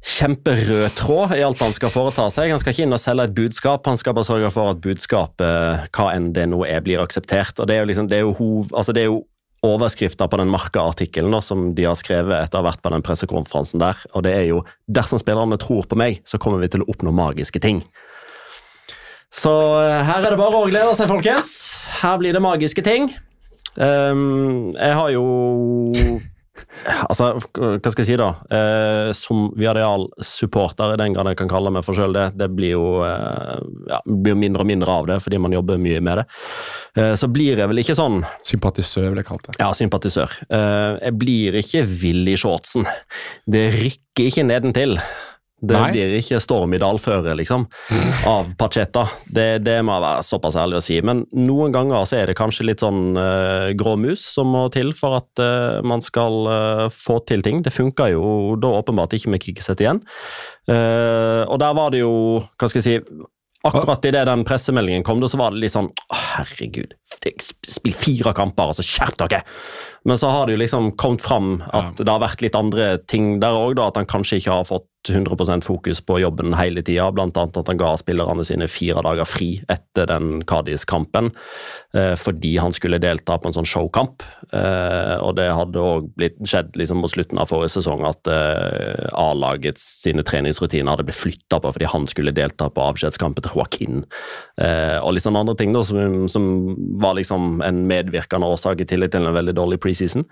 kjemperød tråd i alt han skal foreta seg. Han skal ikke inn og selge et budskap, han skal bare sørge for at budskapet, hva enn det nå er, blir akseptert. Og Det er jo, liksom, det er jo, hov, altså det er jo overskrifta på den Marka-artikkelen som de har skrevet etter å ha vært på den pressekonferansen der. Og det er jo 'Dersom spillerne tror på meg, så kommer vi til å oppnå magiske ting'. Så eh, her er det bare å glede seg, folkens. Her blir det magiske ting. Um, jeg har jo Altså, hva skal jeg si, da? Eh, som Viareal-supporter, i den grad jeg kan kalle meg for sjøl det, det blir jo, eh, ja, blir mindre og mindre av det fordi man jobber mye med det. Eh, så blir jeg vel ikke sånn Sympatisør, vil jeg kalle det. Ja, sympatisør. Eh, jeg blir ikke vill i shortsen. Det rykker ikke nedentil. Det Nei. blir ikke Stormidal føre, liksom, av Pacheta. Det, det må være såpass ærlig å si. Men noen ganger så er det kanskje litt sånn uh, grå mus som må til for at uh, man skal uh, få til ting. Det funka jo da åpenbart ikke med Kikiset igjen. Uh, og der var det jo, hva skal jeg si Akkurat idet den pressemeldingen kom, da, så var det litt sånn Å, herregud, spill fire kamper, altså skjerp dere! Men så har det jo liksom kommet fram at det har vært litt andre ting der òg, at han kanskje ikke har fått 100% fokus på jobben hele tida. Blant annet at han ga spillerne sine fire dager fri etter den Cádiz-kampen eh, fordi han skulle delta på en sånn showkamp. Eh, og det hadde òg skjedd liksom på slutten av forrige sesong at eh, A-lagets sine treningsrutiner hadde blitt flytta på fordi han skulle delta på avskjedskampen til Joaquin. Eh, og litt sånne andre ting da, som, som var liksom en medvirkende årsak i tillegg til en veldig dårlig preseason.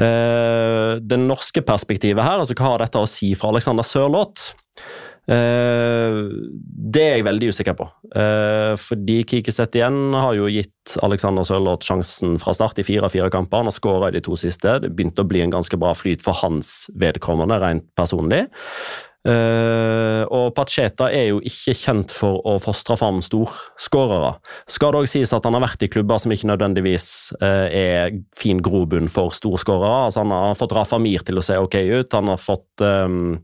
Eh, det norske perspektivet her, altså hva har dette å si for Alexander Sørloth? Eh, det er jeg veldig usikker på. Eh, fordi Kikiset igjen har jo gitt Alexander Sørloth sjansen fra start i fire av fire kamper. Han har skåra i de to siste. Det begynte å bli en ganske bra flyt for hans vedkommende, rent personlig. Uh, og Pacheta er jo ikke kjent for å fostre fram storskårere. Skal det òg sies at han har vært i klubber som ikke nødvendigvis uh, er fin grobunn for storskårere. Altså, han har fått Rafa Mir til å se ok ut, han har fått um,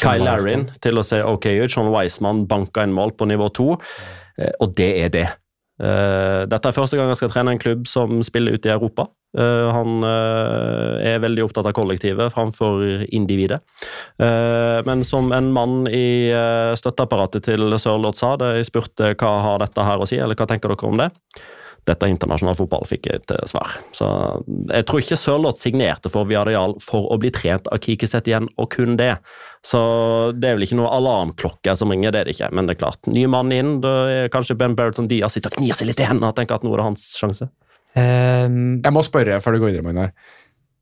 Kyle Larrin til å se ok ut, Sean Wiseman banka inn mål på nivå to, uh, og det er det. dette er første gang han skal trene en klubb som spiller ute i Europa. Uh, han uh, er veldig opptatt av kollektivet framfor individet. Uh, men som en mann i støtteapparatet til Sørloth sa, da jeg spurte hva har dette her å si, eller hva tenker dere om det? Dette er fotball, fikk jeg til svar. Så jeg tror ikke Sørloth signerte for Viadial for å bli trent av Kikiset igjen, og kun det. Så det er vel ikke noe alarmklokke som ringer, det er det ikke. Men det er klart, ny mann inn, da er kanskje Ben Berton Diaz sitter og gnir seg litt i hendene og tenker at nå er det hans sjanse. Um, jeg må spørre før du går videre, Magnar.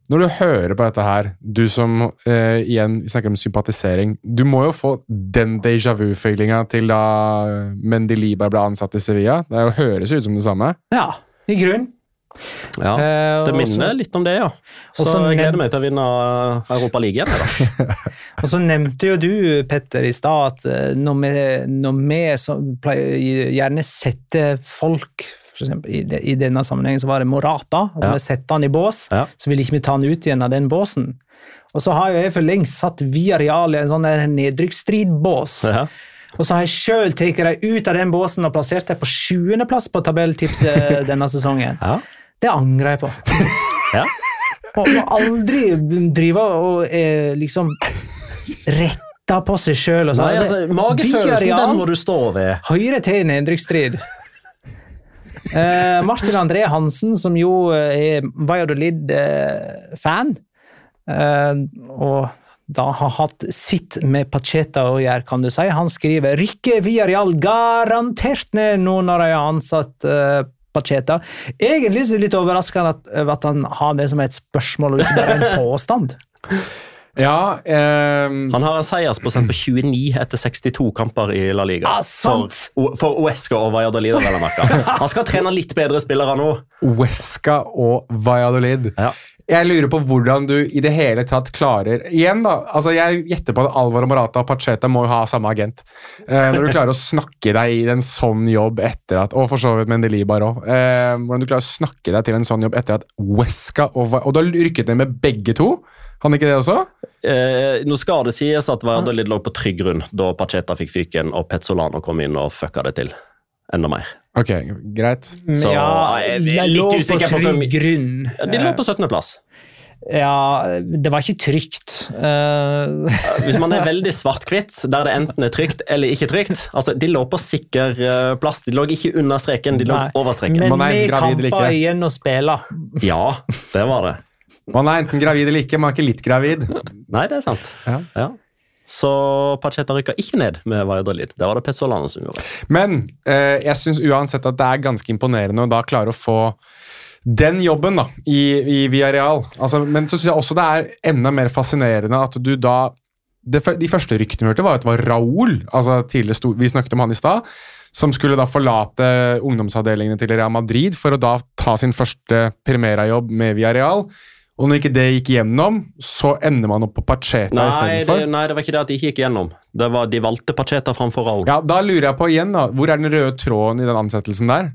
Når du hører på dette her, du som uh, igjen vi snakker om sympatisering Du må jo få den déjà vu-feelinga til da Mendeliba ble ansatt i Sevilla. Det jo, høres ut som det samme. Ja, i grunn. Ja, det minner litt om det, ja. Så jeg gleder meg til å vinne Europa League igjen. [laughs] Og så nevnte jo du, Petter, i stad at eh, når vi, når vi pleier, gjerne setter folk for eksempel, i, de, I denne sammenhengen så var det Morata. og ja. Vi setter han i bås, ja. så vil ikke vi ta han ut igjen av den båsen. Og så har jeg for lengst satt Via Real i en sånn nedrykksstridbås. Ja. Og så har jeg sjøl tatt dem ut av den båsen og plassert dem på sjuendeplass på tabelltipset [laughs] denne sesongen. Det angrer jeg på. [laughs] ja. Og må aldri drive og eh, liksom rette på seg sjøl. Nei, altså, magefølelsen den må du stå ved. Høyre til nedrykksstrid. Eh, Martin André Hansen, som jo er Valladolid-fan, eh, og da har hatt sitt med Pacheta å gjøre, kan du si. Han skriver rykker Villarreal garantert ned nå når de har ansatt uh, Pacheta. Egentlig er det litt overraskende at, at, han har det som et spørsmål og ikke bare en påstand. [laughs] Ja, um... Han har en seiersprosent på 29 etter 62 kamper i La Liga. Ah, sant. for, for Uesca og Valladolid. Han skal trene litt bedre spillere nå. Uesca og Valladolid. Ja. jeg lurer på hvordan du i det hele tatt klarer Igjen, da. altså Jeg gjetter på at Alvaro Morata og Pacheta må ha samme agent. Eh, når du klarer å snakke deg i en sånn jobb etter at Og for så vidt Mendelibar òg. Eh, hvordan du klarer å snakke deg til en sånn jobb etter at Wesca og, og du har rykket ned med begge to. Han ikke det også? Eh, nå skal det sies at Valladolid lå på trygg grunn da Pacheta fikk fyken og Petzolano kom inn og fucka det til enda mer. Ok, greit. Så ja, jeg lå på usikker på trygg grunn. De lå på 17.-plass. Ja, det var ikke trygt. Uh... Hvis man er [laughs] veldig svart-hvitt, der det enten er trygt eller ikke trygt altså De lå på sikker eh, plass. De lå ikke under streken, de lå Nei. over streken. Men vi kampa igjen og spela. Ja, det var det. Man er enten gravid eller ikke, man er ikke litt gravid. Nei, det er sant. Ja. Så Pacheta rykka ikke ned med Valladolid. Det var det Petzolano som gjorde. Men eh, jeg syns uansett at det er ganske imponerende å da klare å få den jobben da, i, i Villarreal. Altså, men så syns jeg også det er enda mer fascinerende at du da det, De første ryktene vi hørte, var at det var Raúl, altså stor, vi snakket om han i stad, som skulle da forlate ungdomsavdelingene til Real Madrid for å da ta sin første Primera-jobb med Villarreal. Og når ikke det gikk gjennom, så ender man opp på Pacheta istedenfor. nei, det var ikke det at de ikke gikk gjennom. Det var De valgte Pacheta framfor Raúl. Ja, da lurer jeg på igjen, da. Hvor er den røde tråden i den ansettelsen der?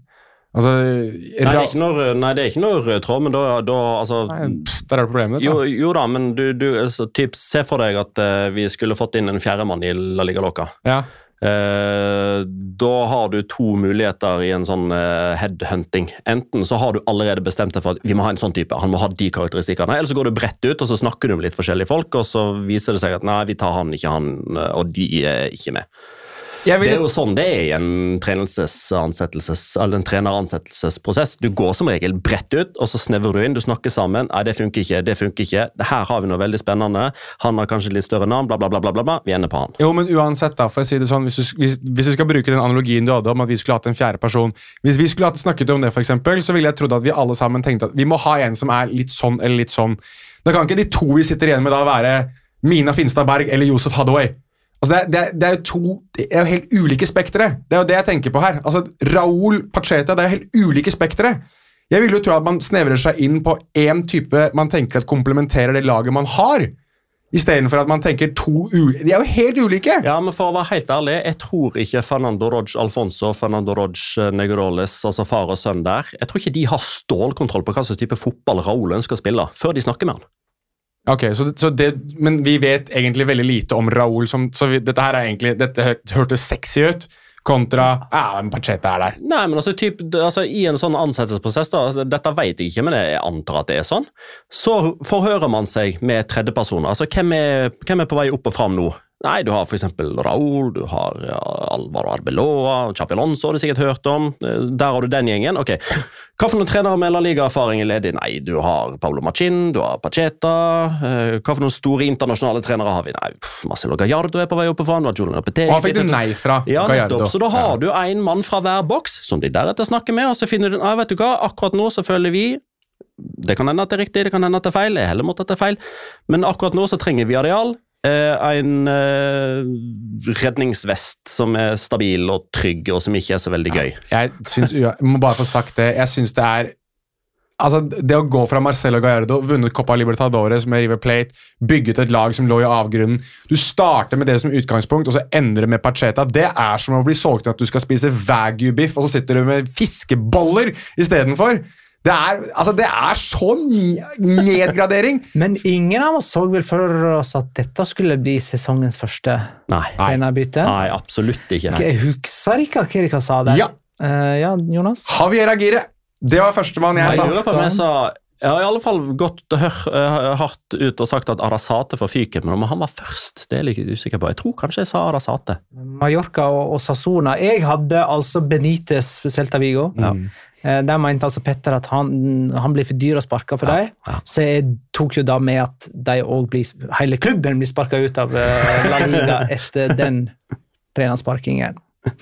Altså, Nei, det er ikke noe, nei, det er ikke noe rød tråd, men da, da altså, Nei, pff, Der er det problemet. ditt, Da. jo da, men du, du altså, typ, Se for deg at uh, vi skulle fått inn en fjerdemann i La Liga Loca. Ja. Eh, da har du to muligheter i en sånn eh, headhunting. Enten så har du allerede bestemt deg for at vi må ha en sånn type, han må ha de karakteristikkene, eller så går du bredt ut og så snakker du med litt forskjellige folk, og så viser det seg at nei, vi tar han, ikke han, eh, og de er ikke med. Det er jo sånn det er i en en treneransettelsesprosess. Du går som regel bredt ut, og så snevrer du inn. Du snakker sammen. Nei, det funker ikke, det funker ikke. Her har vi noe veldig spennende. Han har kanskje litt større navn, bla, bla, bla. bla, bla, bla. Vi ender på han. jo, men uansett, da, for å si det sånn, hvis du, hvis, hvis du skal bruke den analogien du hadde om at vi skulle hatt en fjerde person Hvis vi skulle hatt snakket om det, for eksempel, så ville jeg trodd at vi alle sammen tenkte at vi må ha en som er litt sånn eller litt sånn. Da kan ikke de to vi sitter igjen med, da være Mina Finstad Berg eller Josef Hathaway. Altså, det, er, det, er, jo to det er jo helt ulike spektre. Det er jo det jeg tenker på her. Altså, Raúl Pacheta, det er jo helt ulike spektre. Jeg vil jo tro at man snevrer seg inn på én type man tenker at komplementerer det laget man har, istedenfor at man tenker to ulike De er jo helt ulike! Ja, men for å være helt ærlig, jeg tror ikke Fernando Roge Alfonso Fernando Roge Negroles, altså far og sønn der, jeg tror ikke de har stålkontroll på hva slags type fotball Raúl ønsker å spille, før de snakker med han. Ok, så, så det, Men vi vet egentlig veldig lite om Raúl, så dette her er egentlig, dette hør- hørtes sexy ut, kontra ja, men Pacheta er der. Nei, men altså, typ, altså I en sånn ansettelsesprosess, da, altså, dette vet jeg ikke, men jeg antar at det er sånn, så forhører man seg med tredjepersoner. Altså, hvem er, hvem er på vei opp og fram nå? Nei, du har f.eks. Raúl, du har ja, Alvaro Arbeloa, Chapelonso har du sikkert hørt om. Eh, Der har du den gjengen. Ok, noen trenere med La Liga-erfaring er ledig? Nei, du har Paulo Machin, du har Pacheta. Hvilke for noen store internasjonale trenere har vi? Nei, Marcelo Gallardo er på vei opp og fram. Hva han fikk du nei fra Ja, Gallardo. nettopp. Så da har du en mann fra hver boks, som de deretter snakker med, og så finner du ah, vet du hva, akkurat nå så føler vi Det kan hende at det er riktig, det kan hende at det er feil, jeg heller måtte at det er feil, men akkurat nå så trenger vi areal. Eh, en eh, redningsvest som er stabil og trygg, og som ikke er så veldig gøy. Jeg, syns, jeg må bare få sagt det. Jeg syns det er Altså, Det å gå fra Marcelo Gallardo, vunnet Copa Libertadores med River Plate, bygget et lag som lå i avgrunnen Du starter med det som utgangspunkt, og så endrer med Pacheta. Det er som å bli solgt inn at du skal spise wagyu-biff, og så sitter du med fiskeboller istedenfor. Det er, altså, det er sånn nedgradering! Men ingen av oss så vel for oss at dette skulle bli sesongens første Nei. trenerbytte. Nei, absolutt ikke. Jeg husker ikke hva dere sa der. Ja. Uh, ja, Jonas? Javier Agire! Det var førstemann jeg Jeg sa. lurer på om jeg sa jeg har i alle fall gått eh, hardt ut og sagt at Arasate får fyken, men om han var først, det er jeg litt usikker på. Jeg tror kanskje jeg sa Arasate. Mallorca og, og Sassona. Jeg hadde altså Benitez for Celta Vigo. Mm. Eh, Der mente altså Petter at han, han blir for dyr å sparke for dem. ja. Så jeg tok jo da med at de òg blir, hele klubben blir sparka ut av eh, La Liga [laughs] etter den trenersparkingen. [laughs]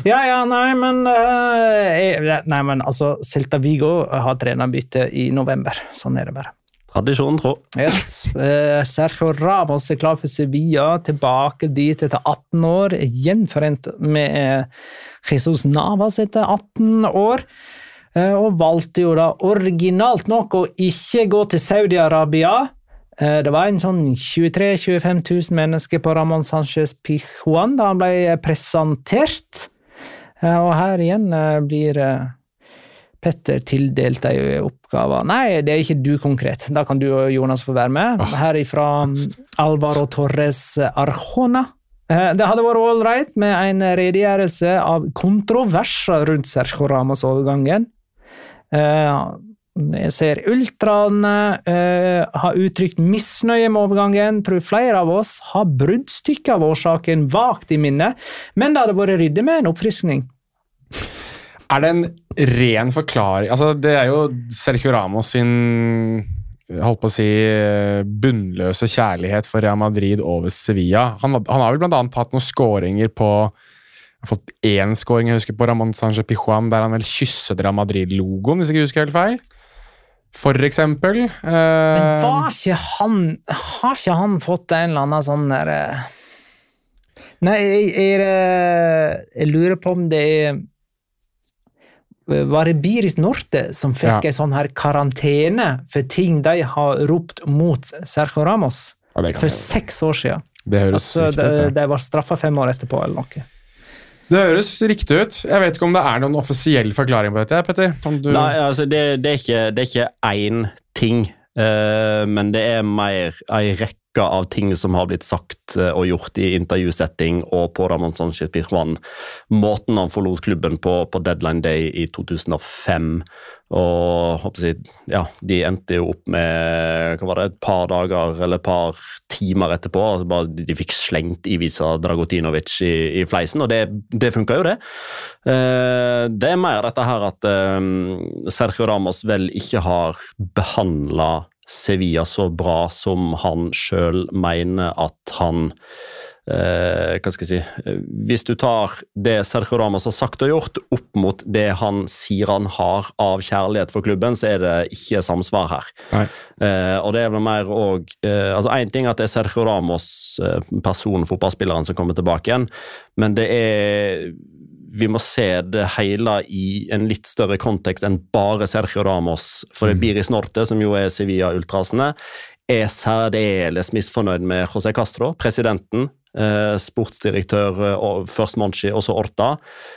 Ja, ja, nei, men uh, Nei, men altså, Celta Vigo har trenerbytte i november. Sånn er det bare. Tradisjonen tro. Yes. Uh, Sergio Ramos er klar for Sevilla, tilbake dit etter 18 år. Gjenforent med eh, Jesus Navas etter 18 år. Uh, og valgte jo da originalt nok å ikke gå til Saudi-Arabia. Eh, Det var en sånn 23 000-25 000 mennesker på Ramón Sánchez Pijuan da han ble presentert. Eh, Og her igjen eh, blir Petter tildelt ei oppgave. Nei, det er ikke du konkret. Da kan du og Jonas få være med. Her ifra Alvaro Torres Arjona. Det hadde vært ålreit med en redegjørelse av kontroverser rundt Sergio Ramos-overgangen. Eh, Jeg ser ultraene eh, har uttrykt misnøye med overgangen. Tror flere av oss har bruddstykket av årsaken vagt i minnet, men det hadde vært ryddig med en oppfriskning. Er det en ren forklaring Altså, det er jo Sergio Ramos sin holdt på å si bunnløse kjærlighet for Real Madrid over Sevilla. Han, han har vel annet hatt noen skåringer på jeg har fått én skåring jeg husker på Ramón Sánchez Pijuan, der han vel kysset Real Madrid-logoen, hvis jeg ikke husker helt feil. For eksempel. Men Eh, var ikke han Har ikke han fått en eller annen sånn der eh, Nei, jeg, jeg, eh, jeg lurer på om det er Var det Biris Norte som fikk Ja. en sånn her karantene for ting de har ropt mot Sergio Ramos? For seks år siden. det høres Altså, riktig de, ut. Det. de var straffa fem år etterpå, eller noe. Det høres riktig ut. Jeg vet ikke om det er noen offisiell forklaring på dette, Petter? Du... Nei, altså det, det, er ikke, det én ting, Uh, men det er mer ei rekke av ting som har blitt sagt eh, og gjort i intervjusetting og på Ramón Sánchez Pizjuan. Måten han forlot klubben på på deadline day i 2005. Og ja, de endte jo opp med hva var det, et par dager eller et par timer etterpå. altså bare De de fikk slengt Ivica Dragotinovic i, i fleisen, og det, det funka jo, det. Eh, det er mer dette her at eh, Sergio Ramos vel ikke har behandla Sevilla så bra som han sjøl mener at han eh, Hva skal jeg si eh, Hvis du tar det Sergio Ramos har sagt og gjort, opp mot det han sier han har av kjærlighet for klubben, så er det ikke samsvar her. Eh, og det er vel mer òg eh, altså Én ting er at det er Sergio Ramos, eh, personen, fotballspilleren, som kommer tilbake igjen, men det er vi må se det hele i en litt større kontekst enn bare Sergio Ramos. For det Biris Norte, som jo er Sevilla-ultrasene, er særdeles misfornøyd med José Castro, presidenten. Eh, sportsdirektør eh, og først Monchi, også Orta.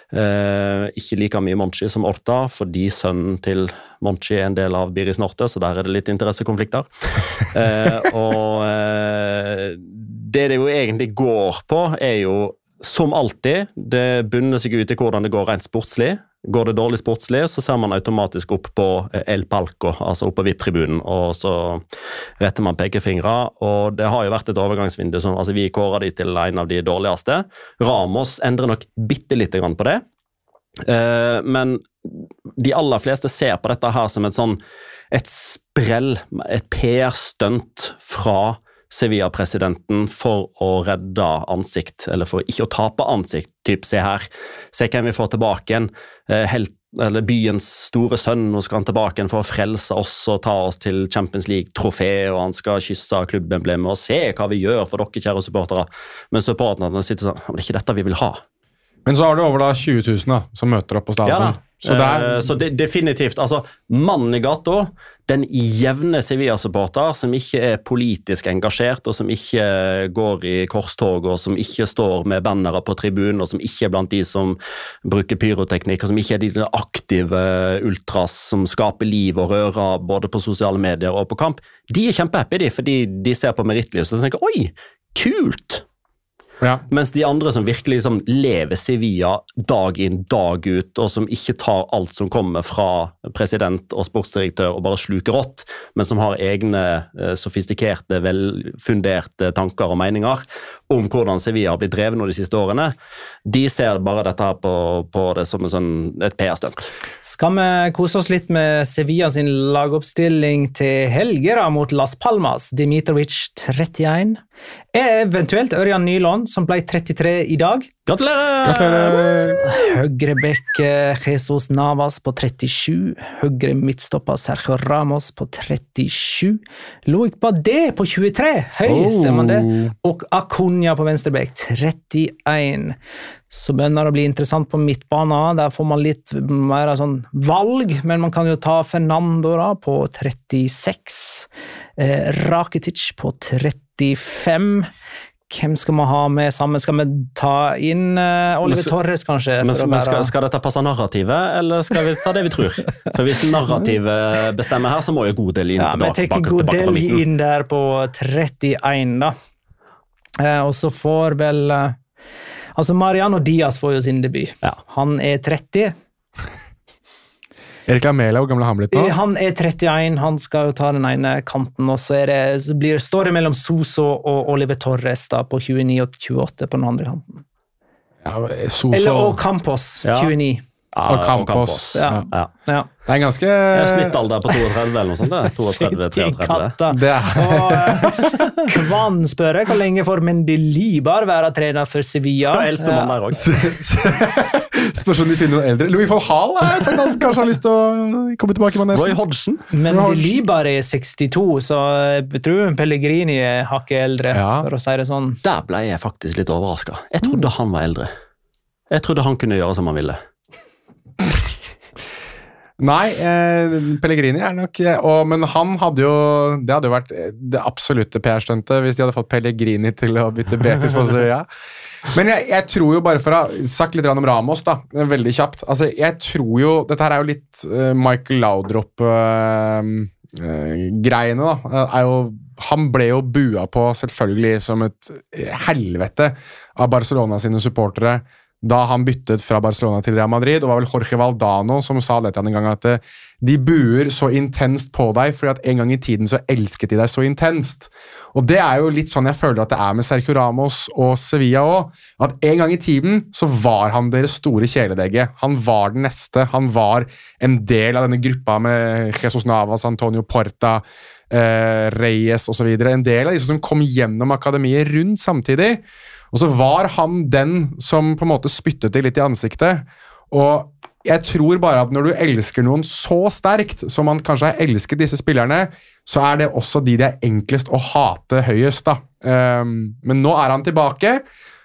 Eh, ikke like mye Monchi som Orta, fordi sønnen til Monchi er en del av Biris Norte, så der er det litt interessekonflikter. Eh, og eh, det det jo egentlig går på, er jo som alltid, det bunner seg ut i hvordan det går rent sportslig. Går det dårlig sportslig, så ser man automatisk opp på eh, El Palco, altså oppe på VIP-tribunen, og så retter man pekefingre. Og det har jo vært et overgangsvindu som altså vi kårer de til en av de dårligste. Ramos endrer nok bitte lite grann på det. Eh, men de aller fleste ser på dette her som et sånn et sprell, et PR-stunt fra Sevilla-presidenten for å redde ansikt, eller for ikke å tape ansikt. Typ, se her, se hvem vi får tilbake igjen. Eh, helt, eller byens store sønn, nå skal han tilbake igjen for å frelse oss og ta oss til Champions League-trofé, og han skal kysse klubbemblemet og se hva vi gjør for dere, kjære supportere. Men supporterne sitter sånn Men det er ikke dette vi vil ha. Men så har du over da 20 000 da, som møter opp på Ja da. Så det er, Eh, så de, definitivt. Altså, mannen i gata, den jevne Sevilla-supporter som ikke er politisk engasjert, og som ikke går i korstog, og som ikke står med bannere på tribunen, og som ikke er blant de som bruker pyroteknikk, og som ikke er de aktive ultras som skaper liv og rører både på sosiale medier og på kamp, de er kjempehappy, de, fordi de ser på merittlivet og tenker 'oi, kult'. Ja. Mens de andre som virkelig liksom lever Sevilla dag inn, dag ut, og som ikke tar alt som kommer fra president og sportsdirektør og bare sluker rått, men som har egne eh, sofistikerte, velfunderte tanker og meninger om hvordan Sevilla har blitt drevet nå de siste årene, de ser bare dette her på, på det som en sånn, et PR-stunt. Skal vi kose oss litt med Sevilla sin lagoppstilling til helger mot Las Palmas? Dimitrovic 31. Eventuelt Ørjan Nyland, som ble 33 i dag. Gratulerer! Gratulerer! Høyrebekk eh, Jesus Navas på 37. Høyre midtstopper Sergio Ramos på 37. Loic Badé på 23. Høy, Oh. ser man det? Og Acuna på venstreback, 31. Så begynner det å bli interessant på midtbanen. Der får man litt mer sånn valg, men man kan jo ta Fernando da, på 36. Eh, Rakitic på 35. Hvem skal vi ha med sammen? Skal vi ta inn uh, Oliver Men Torres, kanskje? Men, men skal, skal dette passe narrativet, eller skal vi ta det vi tror? For hvis narrativet bestemmer her, så må jo Godel inn Ja, tilbake, tenker tilbake, tilbake på Godel midten. inn der på 31, da. Eh, og så får vel eh, Altså, Mariano Diaz får jo sin debut. Ja. Han er 30. [laughs] Erik gammel er han blitt nå? Eh, Han er 31, han skal jo ta den ene kanten, og så, er det, så blir, står det mellom Soso og Oliver Torres da, på 29 og 28 på den andre kanten. Ja, Soso. Eller og Campos, Ja. 29. Ja, Og Campos. Ja. Ja. Ja. Det er en ganske er Snittalder på 32 eller noe sånt? det? 32, 33. Katta. Det er, Og eh, [laughs] Kvann spør jeg, hvor lenge får Mendy Libar være trener for Sevilla? Ja, Eldstemann der òg. [laughs] Spørs om de finner noen eldre. Louis van Hall er sånn han kanskje har lyst til å komme tilbake i Roy. Hodgson. Men Roger. Libar er 62, så jeg tror Pellegrini er hakket eldre, Ja. for å si det sånn. Der ble jeg faktisk litt overraska. Jeg trodde han var eldre. Jeg trodde han kunne gjøre som han ville. Nei, eh, Pellegrini er nok eh, og, Men han hadde jo Det hadde jo vært eh, det absolutte PR-stuntet hvis de hadde fått Pellegrini til å bytte Betis på Sevilla. Men jeg, jeg tror jo, bare for å ha sagt litt om Ramos, da, veldig kjapt altså, Jeg tror jo Dette her er jo litt eh, Michael Laudrup-greiene, da. eh, er jo, han ble jo bua på, selvfølgelig, som et helvete av Barcelona sine supportere da han byttet fra Barcelona til Real Madrid. Og det var vel Jorge Valdano som sa det til han en gang, at eh, de buer så intenst på deg fordi at en gang i tiden så elsket de deg så intenst. Og det er jo litt sånn jeg føler at det er med Sergio Ramos og Sevilla òg. At en gang i tiden så var han deres store kjæledegge. Han var den neste. Han var en del av denne gruppa med Jesus Navas, Antonio Porta, eh, Reyes osv. En del av disse som kom gjennom akademiet rundt samtidig. Og så var han den som på en måte spyttet det litt i ansiktet. Og jeg tror bare at når du elsker noen så sterkt som man kanskje har elsket disse spillerne, så er det også de det er enklest å hate høyest. da. Um, men nå er han tilbake,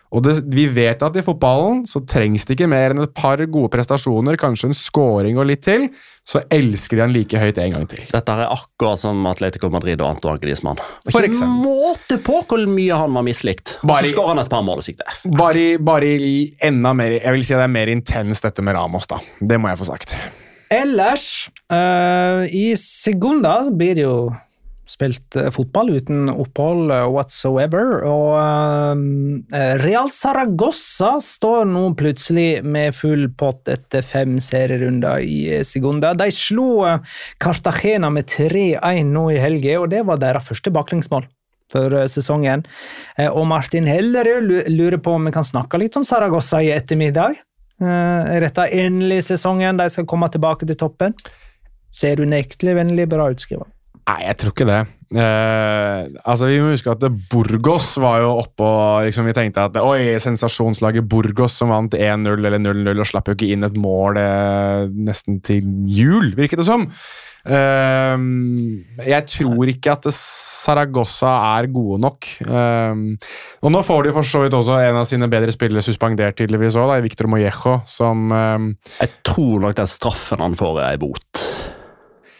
og det, vi vet at i fotballen så trengs det ikke mer enn et par gode prestasjoner, kanskje en scoring og litt til, så elsker de han like høyt en gang til. Dette er akkurat som Atletico Madrid og Antoine Griezmann. Og For ikke eksempel. måte på hvor mye han var mislikt. Bare- så skårer han et par mål og sikte. Bare, bare enda mer Jeg vil si det er mer intenst dette med Ramos, da. Det må jeg få sagt. Ellers, uh, i sekunder, blir det jo spilt eh, fotball uten opphold eh, whatsoever. Og eh, Real Saragossa står nå plutselig med full pott etter fem serierunder i sekunder. De slo Cartagena med 3-1 nå i helga, og det var deres første baklengsmål. For sesongen. Og Martin Hellerud lurer på om vi kan snakke litt om Saragossa i ettermiddag. Er dette endelig sesongen de skal komme tilbake til toppen? Ser unektelig vennlig bra ut, skriver han. Nei, jeg tror ikke det. Eh, altså, Vi må huske at Burgos var jo oppe og liksom, vi tenkte at oi, sensasjonslaget Burgos som vant 1-0 eller 0-0 og slapp jo ikke inn et mål eh, nesten til jul, virket det som. Eh, jeg tror ikke at Saragossa er gode nok. Eh, og Nå får de for så vidt også en av sine bedre spillere suspendert, tydeligvis òg, Victor Mollejo, som eh, Jeg tror nok den straffen han får, er ei bot.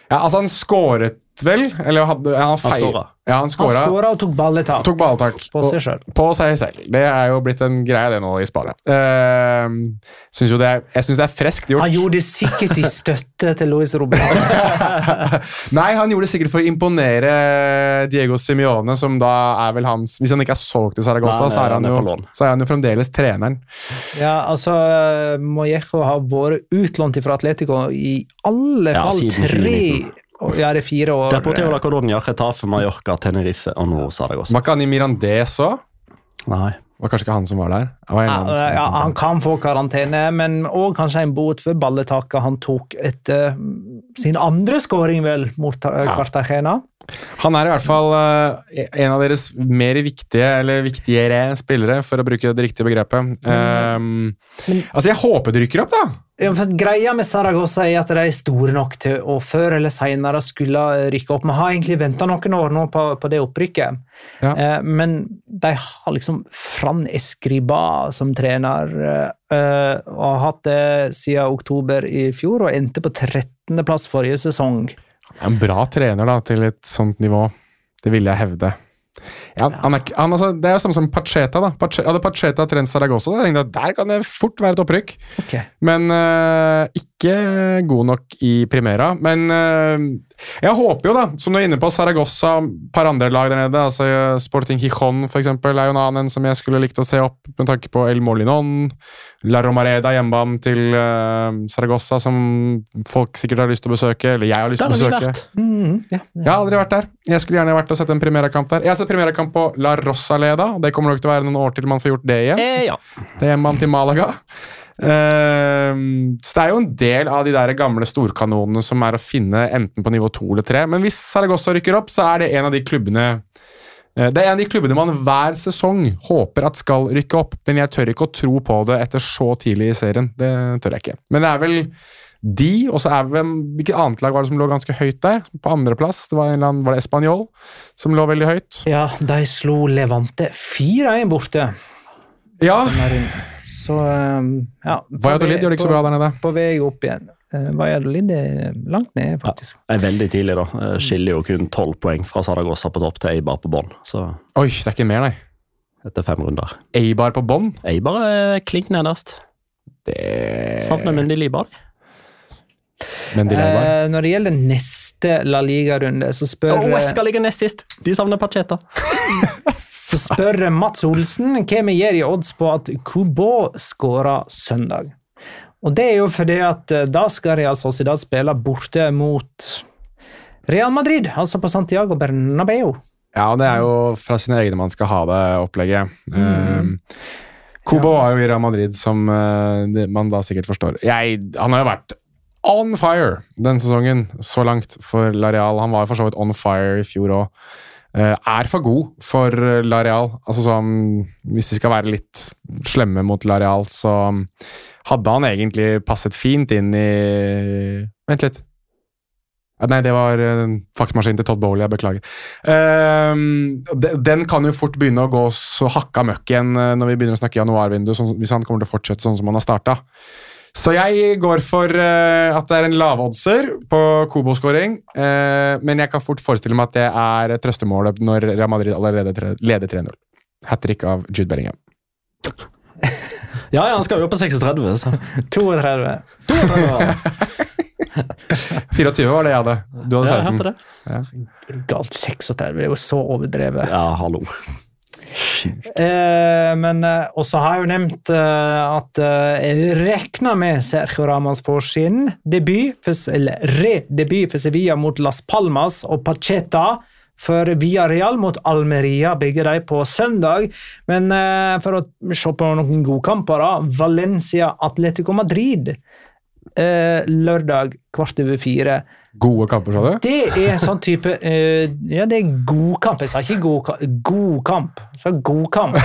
Ja, altså, han skåret vel? Eller hadde han, Han feil- skåra. Ja, han Han skåra. og tok balletak Tok balletak. på seg sjøl. på seg selv. Det er jo blitt en greie, det nå i Spania. Uh, synes jo det er, jeg syns det er freskt gjort. Han gjorde det sikkert i støtte til Luis Robert. [laughs] Nei, han gjorde det sikkert for å imponere Diego Simione, som da er vel hans Hvis han ikke er solgt til Saragossa, Nei, så, er han han er jo, så er han jo fremdeles treneren. Ja, altså Mollejo har vært utlånt fra Atletico i alle fall ja, tre 2019. Ja, det er fire år. Deportivo da Colonia, Retafe, Mallorca, Tenerife og nå Saragossa. Var ikke han i Mirandés òg? Nei. Var kanskje ikke han som var der? Var en Ja, annen som- ja, han kan få karantene, men òg kanskje en bot for balletaket han tok etter sin andre skåring, vel, mot uh, Cartagena. Han er i hvert fall eh, en av deres mer viktige, eller viktigere spillere, for å bruke det riktige begrepet. Um, altså, jeg håper det rykker opp, da! Ja, for Greia med Saragossa er at de er store nok til å før eller senere skulle rykke opp. Vi har egentlig venta noen år nå på, på det opprykket, Ja. eh, men de har liksom Fran Escriba som trener, eh, og har hatt det siden oktober i fjor, og endte på 13.-plass forrige sesong. En bra trener da, til et sånt nivå. Det vil jeg hevde. Ja, han er, han, altså, det er jo samme som Pacheta. da. Pache, hadde Pacheta trent Saragossa, da tenkte jeg der kan det fort være et opprykk. Okay. Men uh, ikke god nok i Primera. Men uh, jeg håper jo, da, som du er inne på, Saragossa, et par andre lag der nede, altså Sporting Gijon eksempel, er jo en annen som jeg skulle likt å se opp med tanke på El Molinon. La Romareda, hjemmebanen til uh, Saragossa, som folk sikkert har lyst til å besøke. Eller jeg har lyst til å besøke. Mm, ja. Jeg har aldri vært der. Jeg skulle gjerne vært og sett en Primera-kamp der. Jeg har sett Primera-kamp på La Rosaleda, det kommer nok til å være noen år til man får gjort det igjen. Eh, ja. Det er hjemmebanen til Malaga. Uh, så det er jo en del av de der gamle storkanonene som er å finne enten på nivå 2 eller 3. Men hvis Saragossa rykker opp, så er det en av de klubbene uh, det er en av de klubbene man hver sesong håper at skal rykke opp, men jeg tør ikke å tro på det etter så tidlig i serien. Det tør jeg ikke. Men det er vel de, og så er vi vel Hvilket annet lag var det som lå ganske høyt der? På andreplass? Det var, en eller annen- var det Español som lå veldig høyt? ja, de slo Levante 4-1 borte. Ja. Så um, ja. Valladolid gjør det ikke så bra der nede. På vei opp igjen. Uh, Valladolid er langt ned, faktisk. Ja, er veldig tidlig, da. Eh, Skiller jo kun tolv poeng fra Saragossa på topp til Eibar på bånn. Oi, det er ikke mer, nei. etter fem runder. Eibar på bånn. Eibar er klink nederst. Det Savner Mundi Libar. Men de Eh, når det gjelder neste La Liga-runde, så spør, oh, skal ligger nest sist! De savner Pacheta. [laughs] så spør Mats Olsen hva vi gir i odds på at Kubo skårer søndag. Og det er jo fordi at eh, da skal Real Sociedad spille borte mot Real Madrid, altså på Santiago Bernabeu. Ja, det er jo fra sine egne man skal ha det opplegget. Mm. Kubo var jo i Real Madrid, som uh, man da sikkert forstår. Jeg, han har jo vært on fire den sesongen så langt for Lareal. Han var for så vidt on fire i fjor òg. er for god for Lareal. Altså sånn, hvis vi skal være litt slemme mot Lareal, så hadde han egentlig passet fint inn i Vent litt. Nei, det var uh, faksmaskinen til Todd Bowley. Jeg beklager. Ehm, den kan jo fort begynne å gå så hakka møkk igjen eh, når vi begynner å snakke januarvindu, sånn, hvis han kommer til å fortsette sånn som han har starta. Så jeg går for uh, at det er en lavoddser på Kobo-skåring, Uh, men jeg kan fort forestille meg at det er trøstemålet når Real Madrid allerede tre, leder 3-0. Hat trick av Jude Bellingham. [laughs] Ja, ja, han skal jo opp på 36, så [laughs] 32. 24 [laughs] var det jeg hadde. Du hadde Ja, jeg 16. hørte det. Galt 36, det er jo så overdrevet. Ja, hallo. Eh, men eh, også har jeg jo nevnt eh, at eh, jeg regner med Sergio Ramos får sin debut, for, eller re-debut for Sevilla mot Las Palmas og Pacheta for Villarreal mot Almeria, begge de på søndag. Men eh, for å se på noen gode kamper, da. Valencia Atletico Madrid eh, lørdag kvart over fire. Gode kamper, sa du? Det er en sånn type eh, Ja, det er god kamp. Jeg sa ikke god, ka- god kamp. Jeg sa god kamp.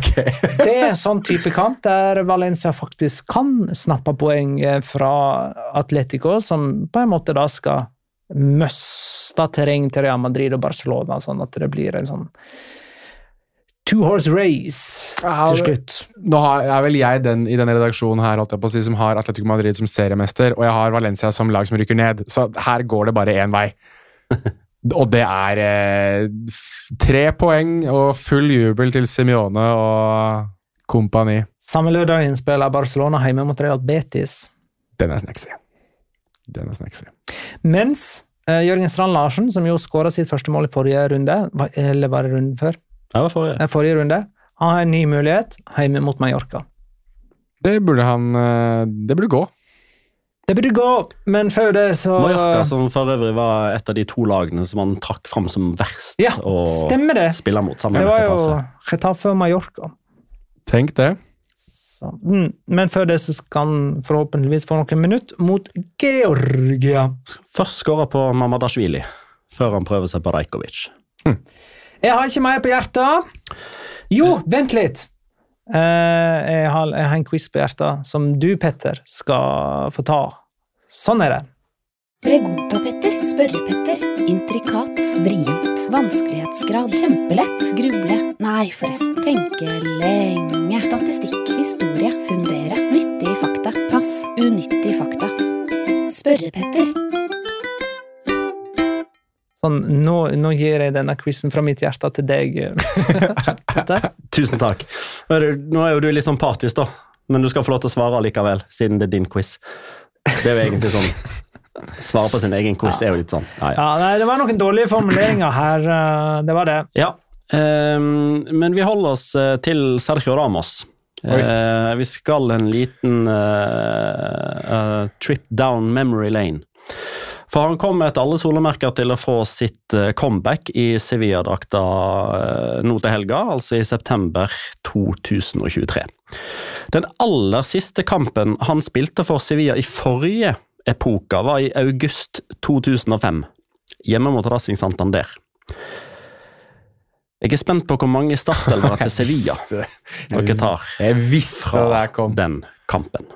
[laughs] Det er en sånn type kamp der Valencia faktisk kan snappe poeng eh, fra Atletico, som på en måte da skal møste terreng til Real Madrid og Barcelona, sånn at det blir en sånn two horse race Ja, til slutt. Nå har, er vel jeg den i denne redaksjonen her, holdt jeg på å si, som har Atletico Madrid som seriemester, og jeg har Valencia som lag som rykker ned. Så her går det bare én vei. [laughs] Og det er eh, tre poeng og full jubel til Simione og kompani. Samme lørdagen spiller Barcelona hjemme mot Real Betis. Den er snacksy. Den er snacksy. Mens eh, Jørgen Strand Larsen, som jo skåra sitt første mål i forrige runde, eller var det runden før? Det var forrige. Den Forrige runde. Han har en ny mulighet hjemme mot Mallorca. Det burde han eh, Det burde gå. Det burde gå, men før det så Mallorca, som for øvrig var et av de to lagene som han trakk fram som verst Ja, å stemmer det. spille mot. sammen Det med var jo Getafe. Og Mallorca. Tenk det. Så mm. Men før det så skal han forhåpentligvis få noen minutter mot Georgia. Først skåra på Mamadashvili, før han prøver seg på Rajkovic. Jeg har ikke mer på hjertet. Jo, vent litt! Uh, jeg, har, jeg har en quiz på hjertet som du, Petter, skal få ta. Sånn er det. Pregunta-Petter, Spørre-Petter, intrikat, vrient, vanskelighetsgrad, kjempelett, gruble, nei forresten, tenke lenge, statistikk, historie, fundere, nyttige fakta, pass, unyttige fakta. Spørre-Petter. Sånn, nå, nå gir jeg denne quizen fra mitt hjerte til deg, [laughs] Tusen takk. Nå er jo du litt sånn partisk, da. Men du skal få lov til å svare likevel, siden det er din quiz. Det er jo egentlig sånn Svare på sin egen quiz er jo litt sånn ja, ja. Ja, nei, det var noen dårlige formuleringer her. eh, Det var det. Ja, um, men vi holder oss eh, til Sergio Ramos. Uh, vi skal en liten uh, uh, trip down memory lane. For han kom etter alle solemerker til å få sitt eh, comeback i Sevilla-drakta eh, nå til helga, altså i september 2023. Den aller siste kampen han spilte for Sevilla i forrige epoka, var i august 2005, hjemme mot Racing Santander. Jeg er spent på hvor mange startelvere til [laughs] Sevilla dere tar kom. den kampen.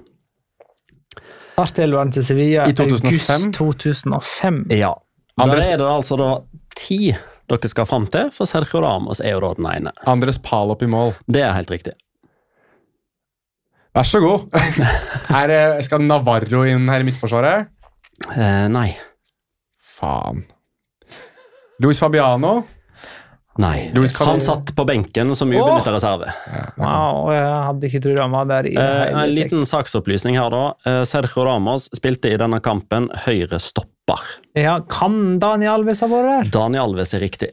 Startelveren til Sevilla I 2005? august 2005. Ja. Da er det altså da ti dere skal fram til, for Sergio Ramos er jo da den ene. Andres Palop i mål. Det er helt riktig. Vær så god. [laughs] Her skal Navarro inn her i midtforsvaret. Eh, nei. Faen. Luis Fabiano. Nei. Han satt på benken som ubenytta reserve. Wow, jeg hadde ikke trodd han var der. i Eh, en liten saksopplysning her, da. Eh, Sergio Ramos spilte i denne kampen høyre stopper. Ja, Kan Daniel Alves ha vært der? Daniel Alves er riktig.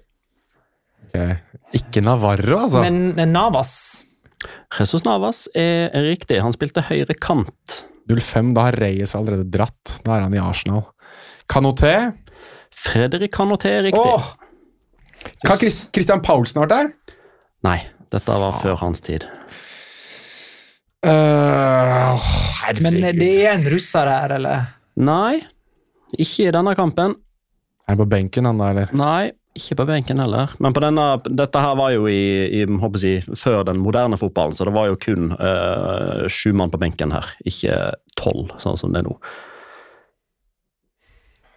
Okay. Ikke Navarro, altså. Men Navas Jesus Navas er riktig. Han spilte høyre kant. 05, da har Reyes allerede dratt. Da er han i Arsenal. Kanoté. Fredrik Canoté er riktig. Åh, Kan Chris- Christian Paulsen vært der? Nei, dette var før hans tid. Uh, herregud. Men det er en russer her, eller? Nei, ikke i denne kampen. Er han på benken, han da, eller? Nei, ikke på benken heller. Men på denne, dette her var jo i, i håper jeg, før den moderne fotballen, så det var jo kun uh, sju mann på benken her, ikke tolv, sånn som det er nå.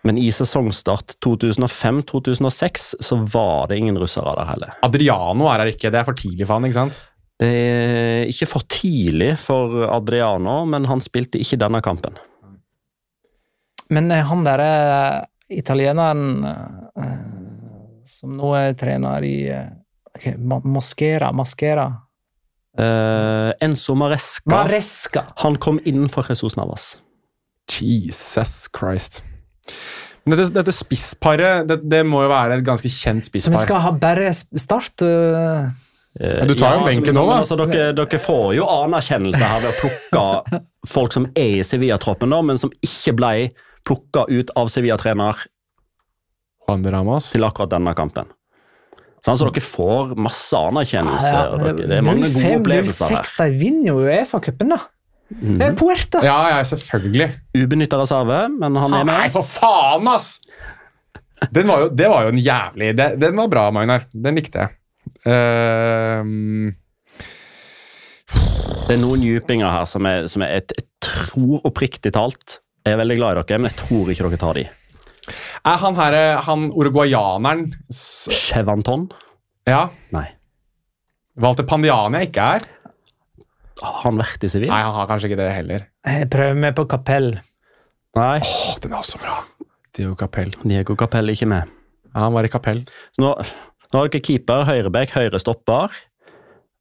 Men i sesongstart 2005-2006 så var det ingen russere der heller. Adriano er her ikke. Det er for tidlig for han, ikke sant? Det er ikke for tidlig for Adriano, men han spilte ikke denne kampen. Men eh, han derre italieneren eh, som nå er trener i okay, Mosquera Masquera Eh, Enzo Maresca Maresca! han kom inn for Jesus Navas. Jesus Christ. Men dette, dette spissparet, det, det må jo være et ganske kjent spisspar. Så vi skal ha bare start Uh... Eh, du tar jo ja, benken nå, da. Altså, dere, dere får jo anerkjennelse her ved å plukke [laughs] folk som er i Sevilla-troppen, men som ikke ble plukka ut av Sevilla-trener Juan de Ramas til akkurat denne kampen. Sånn, så dere får masse anerkjennelse. ja, og dere, det er mange gode opplevelser her. 05-06, de vinner jo Uefa-cupen, da. Det er Puerta! Ja, ja, selvfølgelig. Ubenytta reserve, men han er Nei, for faen, ass! Den var jo, det var jo en jævlig det, Den var bra, Magnar. Den likte jeg. Uh, Det er noen djupinger her som er, som er jeg, jeg tror oppriktig talt Jeg er veldig glad i dere, men jeg tror ikke dere tar de. er han her han uruguayaneren Chevanton? Ja. Nei. Walter Pandiani er ikke her? Har han vært i Nei, han har kanskje ikke det heller. Jeg prøver meg på kapell. Nei. Åh, den er også bra. Diego Kapell. Diego Kapell er ikke med. Ja, han var i kapell. Så Nå, nå har dere keeper, høyreback, høyre stopper,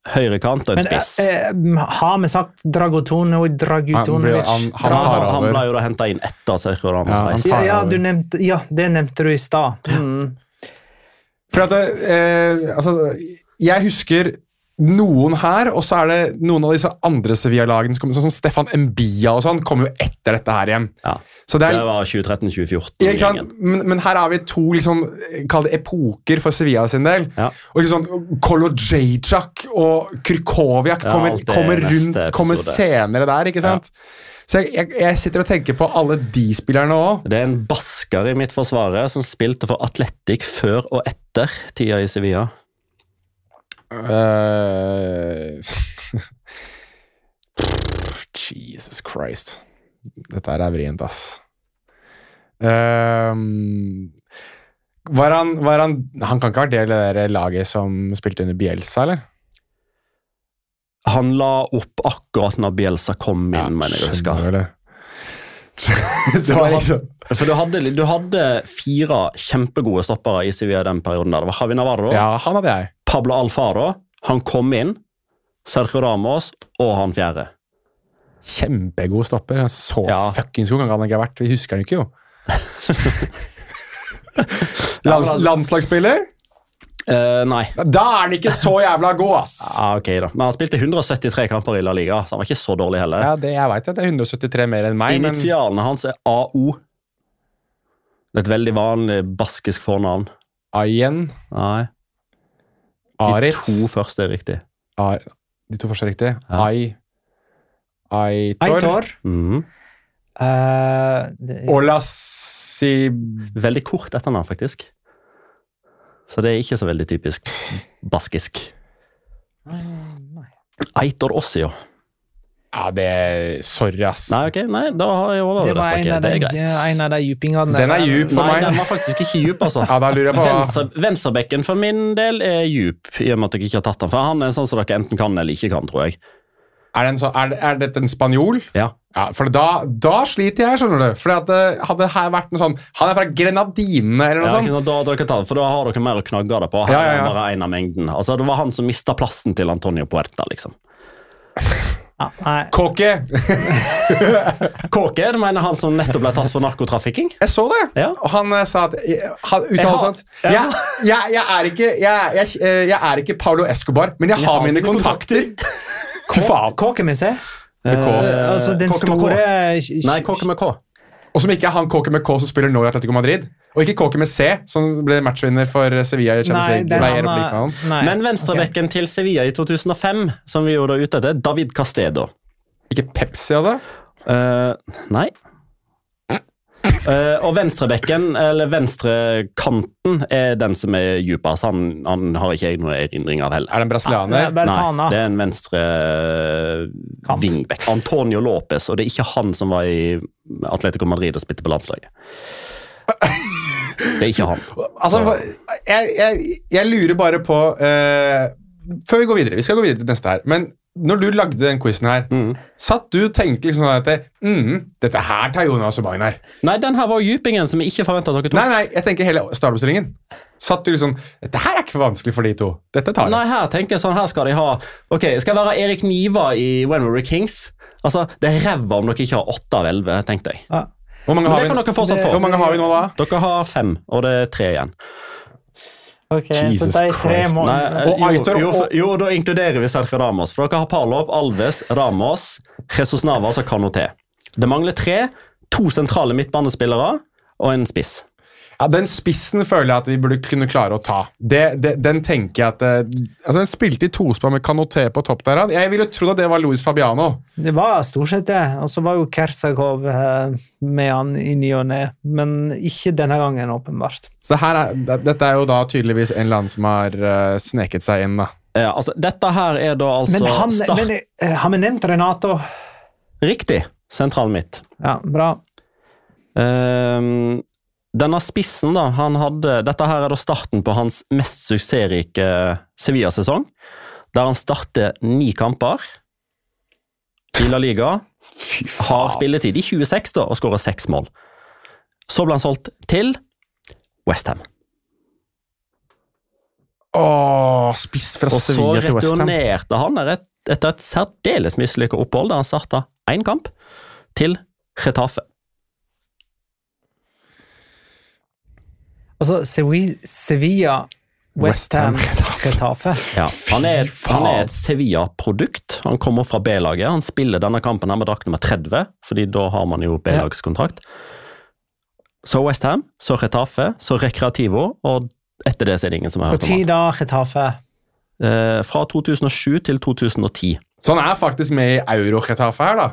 høyrekant og en Men spiss. eh, eh, har vi sagt Dragotone og Dragutonovic? Han, han- han tar han, han ble jo da henta inn etter Sergio Ramos Ja, ja, ja, du nevnte, ja, det nevnte du i stad. Mm. For at det, eh, altså, jeg husker noen her, og så er det noen av disse andre Sevilla-lagene, som kommer, sånn som Stefan Mbia og sånn, kommer jo etter dette her igjen. Ja. Så det Det er, var 2013-2014. ja. Men, men her har vi to liksom, kall det epoker for Sevilla sin del. Ja. Og liksom Kolodjejczak og Krykowiak kommer, kommer rundt, kommer senere der, ikke sant? Så jeg, jeg, jeg sitter og tenker på alle de spillerne òg. Det er en basker i mitt forsvaret som spilte for Atletic før og etter tida i Sevilla. Eh, [laughs] Jesus Christ. Dette her er vrient, ass. Ehm, var han, var han Han kan ikke ha vært del av det laget som spilte under Bielsa, eller? Han la opp akkurat når Bielsa kom inn, mener jeg å huske. [laughs] det. det var liksom For du hadde, du hadde fire kjempegode stoppere i Sevilla den perioden. der. Det var Javi Navarro, Ja, han hadde jeg. Pablo Alfaro, han kom inn, Sergio Ramos og han fjerde. Kjempegod stopper. Så Ja. fuckings god kan han ikke ha vært. Vi husker han ikke, jo. [laughs] Lands, landslagsspiller? Eh, nei. Da er han ikke så jævla god, ass! [laughs] Ah, ok da. Men han spilte 173 kamper i La Liga, så han var ikke så dårlig heller. Ja, det, jeg vet, at det er 173 mer enn meg, men Initialene hans er AO. Det er et veldig vanlig baskisk fornavn. Ayen, Nei, de Aritz to første er riktig. Ar, De to første er riktig. Ja. Ai Aitor. Aitor. Mm. Uh, det- Veldig kort etternavn, faktisk. Så det er ikke så veldig typisk baskisk. Eitor Ossio. Ja, det Sorry, ass. Nei, ok, nei, da har jeg Det en dere. av Det er greit. en av de djupingene. Den er djup for Nei, meg. den var faktisk ikke djup, altså. Ja, da lurer jeg på Venstre, venstrebekken for min del er djup, i og med at dere ikke har tatt den. For han er en sånn som dere enten kan eller ikke kan, tror jeg. Er, det så, er, er dette en spanjol? Ja. Ja, for da, da sliter jeg, skjønner du. For at det hadde her vært noe sånn Han er fra Grenadinene, eller noe Ja, sånt. Sånn, da, dere tar, for da har dere mer å knagge det på. Her Ja, ja, ja. er bare en av mengden. Altså, det var han som mista plassen til Antonio Puerta, liksom. Ja. Kåke! [laughs] Kåke, du mener han som nettopp ble tatt for narkotrafikking? Jeg så det. Ja. Og han eh, sa at Han Jeg uttalte sånt jeg, jeg, jeg, er ikke, jeg, jeg, eh, jeg er ikke Paulo Escobar, men jeg har mine kontakter. [laughs] Fy faen. Med K. Eh, altså den Kåke med K. store Nei, Kåke med K. Og som ikke er han Kåke med K som spiller nå i Atletico Madrid. Og ikke Kåke med C, som ble matchvinner for Sevilla i Champions League. Nei, han, han. Nei. Men venstrebekken til Sevilla i 2005, som vi gjorde ute etter, David Castedo. Ikke Pepsi, altså? Uh, nei. Eh, og venstrebekken, eller venstrekanten, er den som er dypest. Han, han har ikke jeg noe erindring av heller. Er det en brasilianer? Ja, Nei, det er en venstre eh, Kant. wingback. Antonio Lopez, og det er ikke han som var i Atletico Madrid og spilte på landslaget. Det er ikke han. Altså, jeg, jeg, jeg lurer bare på uh, Før vi går videre, vi skal gå videre til neste her. Men når du lagde den quizen her, Mm. satt du og tenkte liksom sånn at mm, Dette her tar Jonas og Magnar. Nei, den her var djupingen som jeg ikke forventa dere tok. Nei, nei, jeg tenker hele Starbucks-ringen. Satt du liksom Dette her er ikke for vanskelig for de to. Dette tar Nei, her tenker jeg sånn, her skal de ha Ok, skal jeg være Erik Niva i When We Were Kings? Altså, Det er ræva om dere ikke har åtte av elleve, tenkte jeg. Hvor mange, Men har det kan vi, dere fortsatt hvor mange har vi nå, da? Dere har fem, og det er tre igjen. Ok, Jesus så de tre Christ. må Nei, eh, Og jo, Aitor jo, og- jo, da inkluderer vi Sergio Ramos. For dere har Palop, Alves, Ramos, Jesus Navas og Canoté. Det mangler tre. To sentrale midtbanespillere og en spiss. Ja, Den spissen føler jeg at vi burde kunne klare å ta. Det, det, den tenker jeg at eh, Altså, Den spilte i tospann med Kanoté på topp der. Jeg ville trodd at det var Luis Fabiano. Det var stort sett det. Og så var jo Kersakov eh, med han i ny og ne, men ikke denne gangen, åpenbart. Så her er, Dette er jo da tydeligvis en eller annen som har eh, sneket seg inn. da. Ja, altså, dette her er da altså Men, han, start... men har vi nevnt Renato? Riktig. Sentralen mitt. Ja, bra. Ehm, denne spissen, da, han hadde Dette her er da starten på hans mest suksessrike Sevilla-sesong. Der han starter ni kamper i La Liga. Har spilletid i 26 da, og skårer seks mål. Så ble han solgt til Westham. Åh, spiss fra Og så Sevilla til Westham. returnerte han et- etter et særdeles mislykka opphold, der han starta én kamp, til Retafe. Altså, Sevi- Sevilla Westham West Ham Retafe. Ja, han er, er et Sevilla-produkt. Han kommer fra B-laget. Han spiller denne kampen her med drakt nummer 30, fordi da har man jo B-lagskontrakt. Så Westham, så Retafe, så Recreativo, og etter det så er det ingen som har hørt om tid Når da, Retafe? Eh, fra 2007 til 2010. Så han er faktisk med i Euro-Retafe her, da.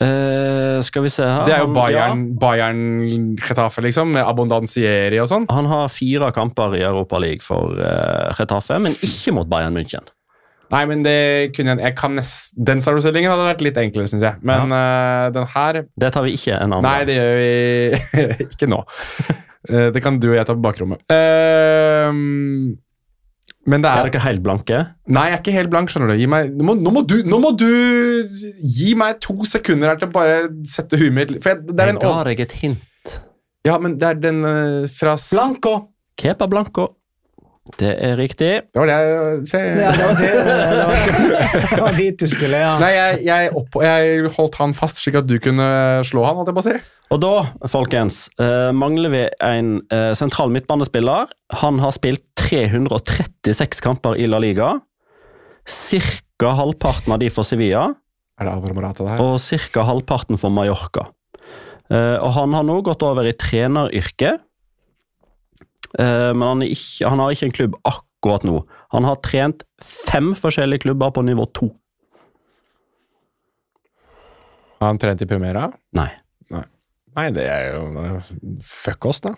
Eh, skal vi se her Det er jo Bayern, Bayern Getafe, liksom, med Abondanzieri og sånn. Han har fire kamper i Europa League for uh, Retafe, men ikke mot Bayern München. Nei, men det kunne jeg, jeg kan nest, Den startutstillingen hadde vært litt enklere, syns jeg. Men eh, den her Det tar vi ikke en annen Nei, det gjør vi [laughs] ikke nå. Det kan du og jeg ta på bakrommet. Eh, men det Er er dere helt blanke? Nei, jeg er ikke helt blank, skjønner du. Gi meg, nå, må, nå, må du, nå må du gi meg to sekunder her til å bare sette huet mitt For jeg, det er Jeg en ga deg et hint. Ja, men det er den uh, fra s- Blanco! Kepa Blanco. Det er riktig. Det var det jeg se. Ja, det var det, det var, det var dit du skulle, ja. Nei, jeg, jeg, opp, jeg holdt han fast slik at du kunne slå han, holdt jeg på å si. Og da, folkens, eh, mangler vi en eh, sentral midtbanespiller. Han har spilt 336 kamper i La Liga. Cirka halvparten av de for Sevilla, Er det Alvaro Morata, der? og cirka halvparten for Mallorca. Eh, og han har nå gått over i treneryrket, men han, ikke, han har ikke en klubb akkurat nå. Han har trent fem forskjellige klubber på nivå to. Har han trent i Primera? Nei. Nei, det er jo Fuck oss, da.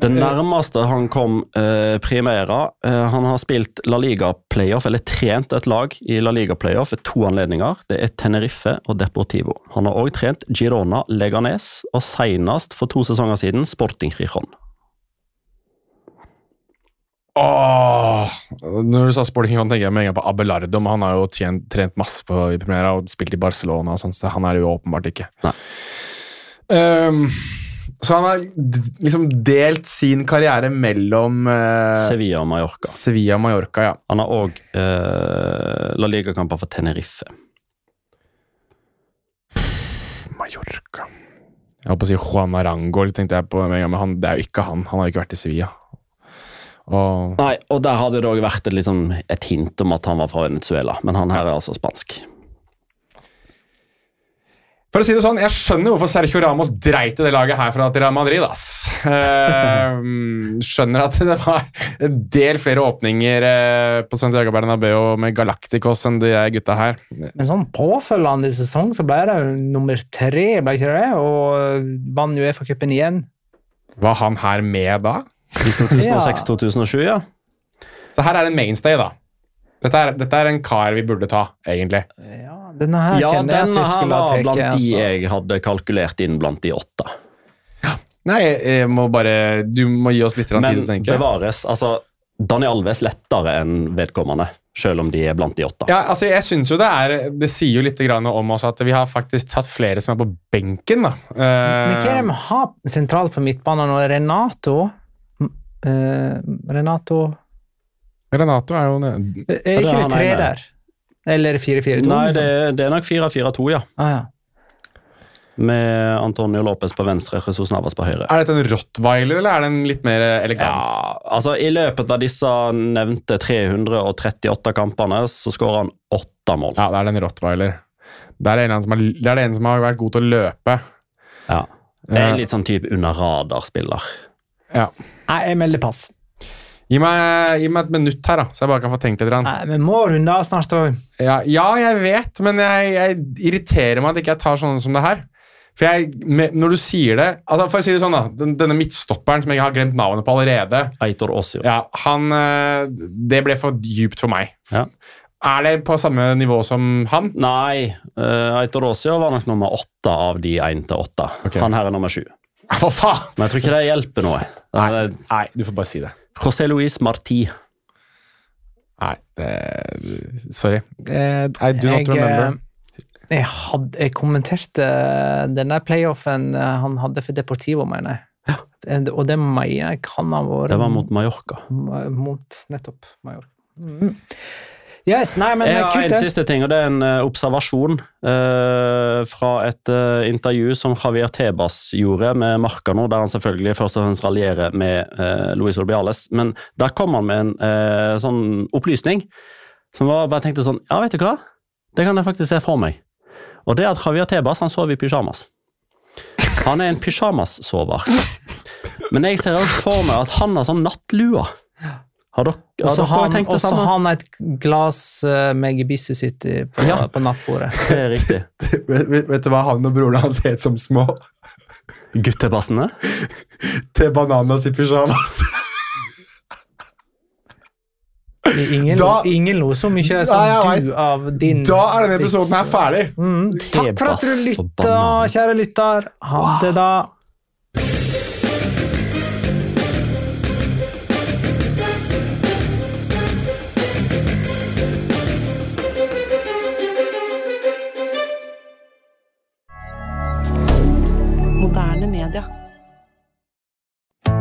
Det nærmeste han kom eh, Primera eh, Han har spilt La Liga playoff, eller trent et lag i La Liga playoff ved to anledninger. Det er Tenerife og Deportivo. Han har òg trent Girona, Leganes og senest for to sesonger siden Sporting Rijon. Åh, når du sa Sporting Rijon, tenker jeg med en gang på Abelardo, men han har jo tjent, trent masse på i Primera og spilt i Barcelona, og sånt, så han er det jo åpenbart ikke. Nei. Ehm, så han har liksom delt sin karriere mellom uh, Sevilla og Mallorca. Sevilla og Mallorca, ja. Han har òg uh, La Liga-kamper for Tenerife. Mallorca Jeg holdt på å si Juan Arango, tenkte jeg på men han, det er jo ikke han. Han har ikke vært i Sevilla. Og Nei, og der hadde det òg vært et, liksom, et hint om at han var fra Venezuela, men han her er altså spansk. For å si det sånn, jeg skjønner hvorfor Sergio Ramos dreit i det laget her fra Real Madrid. ass. [laughs] Ehm, skjønner at det var en del flere åpninger eh, på Santiago Bernabeu med Galacticos enn de gutta her. Men sånn påfølgende sesong så ble det nummer tre, ble ikke det? Og vant Uefa-cupen igjen. Var han her med da? I [laughs] 2006-2007, ja. Så her er det en mainstay, da. Dette er, dette er en kar vi burde ta, egentlig. Ja, denne her Ja, kjenner jeg at her skulle ha var tatt. blant de Altså. jeg hadde kalkulert inn blant de åtte. Nei, jeg må bare Du må gi oss litt tid til å tenke. bevares, altså Dani Alves lettere enn vedkommende, selv om de er blant de åtte. Ja, altså jeg synes jo Det er, det sier jo litt om oss at vi har faktisk tatt flere som er på benken. da. Uh, Men hva er det vi har sentralt på midtbanen nå? Renato uh, Renato Renato er jo nede. Er ikke det tre der? Eller 4-4-2? Nei, det, det er nok 4-4-2, ja. Ah, ja. Med Antonio Lopez på venstre, Jesus Navas på høyre. Er dette en rottweiler, eller er den litt mer elegant? Ja, altså I løpet av disse nevnte 338 kampene så skårer han åtte mål. Ja, det er den rottweiler. Det er, en som har, det er det en som har vært god til å løpe. Ja. Det er Eh, litt sånn type under radar-spiller. ja. Nei, jeg melder pass. Gi meg, gi meg et minutt her, da, så jeg bare kan få tenkt litt. Nei, men må runde av snart òg. Ja, ja, jeg vet, men jeg, jeg irriterer meg at ikke jeg tar sånne som det her. For jeg, med, Når du sier det altså For å si det sånn, da. Den, denne midtstopperen som jeg har glemt navnet på allerede. Eitor Osio. Ja, han eh, Det ble for dypt for meg. Ja. Er det på samme nivå som han? Nei, uh, Eitor Osio var nok nummer åtte av de én til åtte. Han her er nummer sju. Hva faen? Men jeg tror ikke det hjelper noe. Nei, nei, du får bare si det. José Luis Marti. Nei, det Sorry. Eh, I do not Jeg, remember. eh, jeg, hadde, jeg kommenterte denne playoffen eh, han hadde for Deportivo, mener jeg. Ja. Og det mener jeg kan ha vært Det var mot Mallorca. mot nettopp Mallorca. Mm. Yes, nei, men Jeg har kult en det. siste ting, og det er en eh, observasjon uh, fra et uh, intervju som Javier Tebas gjorde med Marcano, der han selvfølgelig først og fremst raljerer med Luis Olbiales. Men der kom han med en eh, sånn opplysning som var bare tenkte sånn Ja, vet du hva? Det kan jeg faktisk se for meg. Og det er at Javier Tebas han sover i pysjamas. Han er en pysjamassover. Men jeg ser også for meg at han har sånn nattlue. Har dere, har så dere har han, tenkt det også samme? har han et glass uh, med gebisset sitt på, Ja. på nattbordet. [laughs] Det er riktig. [laughs] Vet, vet du hva han og broren hans het som små? [laughs] Guttebassene? Til bananas i pysjamas. Ingen, Da- ingen lo så mye som Nei, du vet. av din Da er denne episoden her ferdig. Mm, takk for at du lytta, kjære lytter. Ha det, da.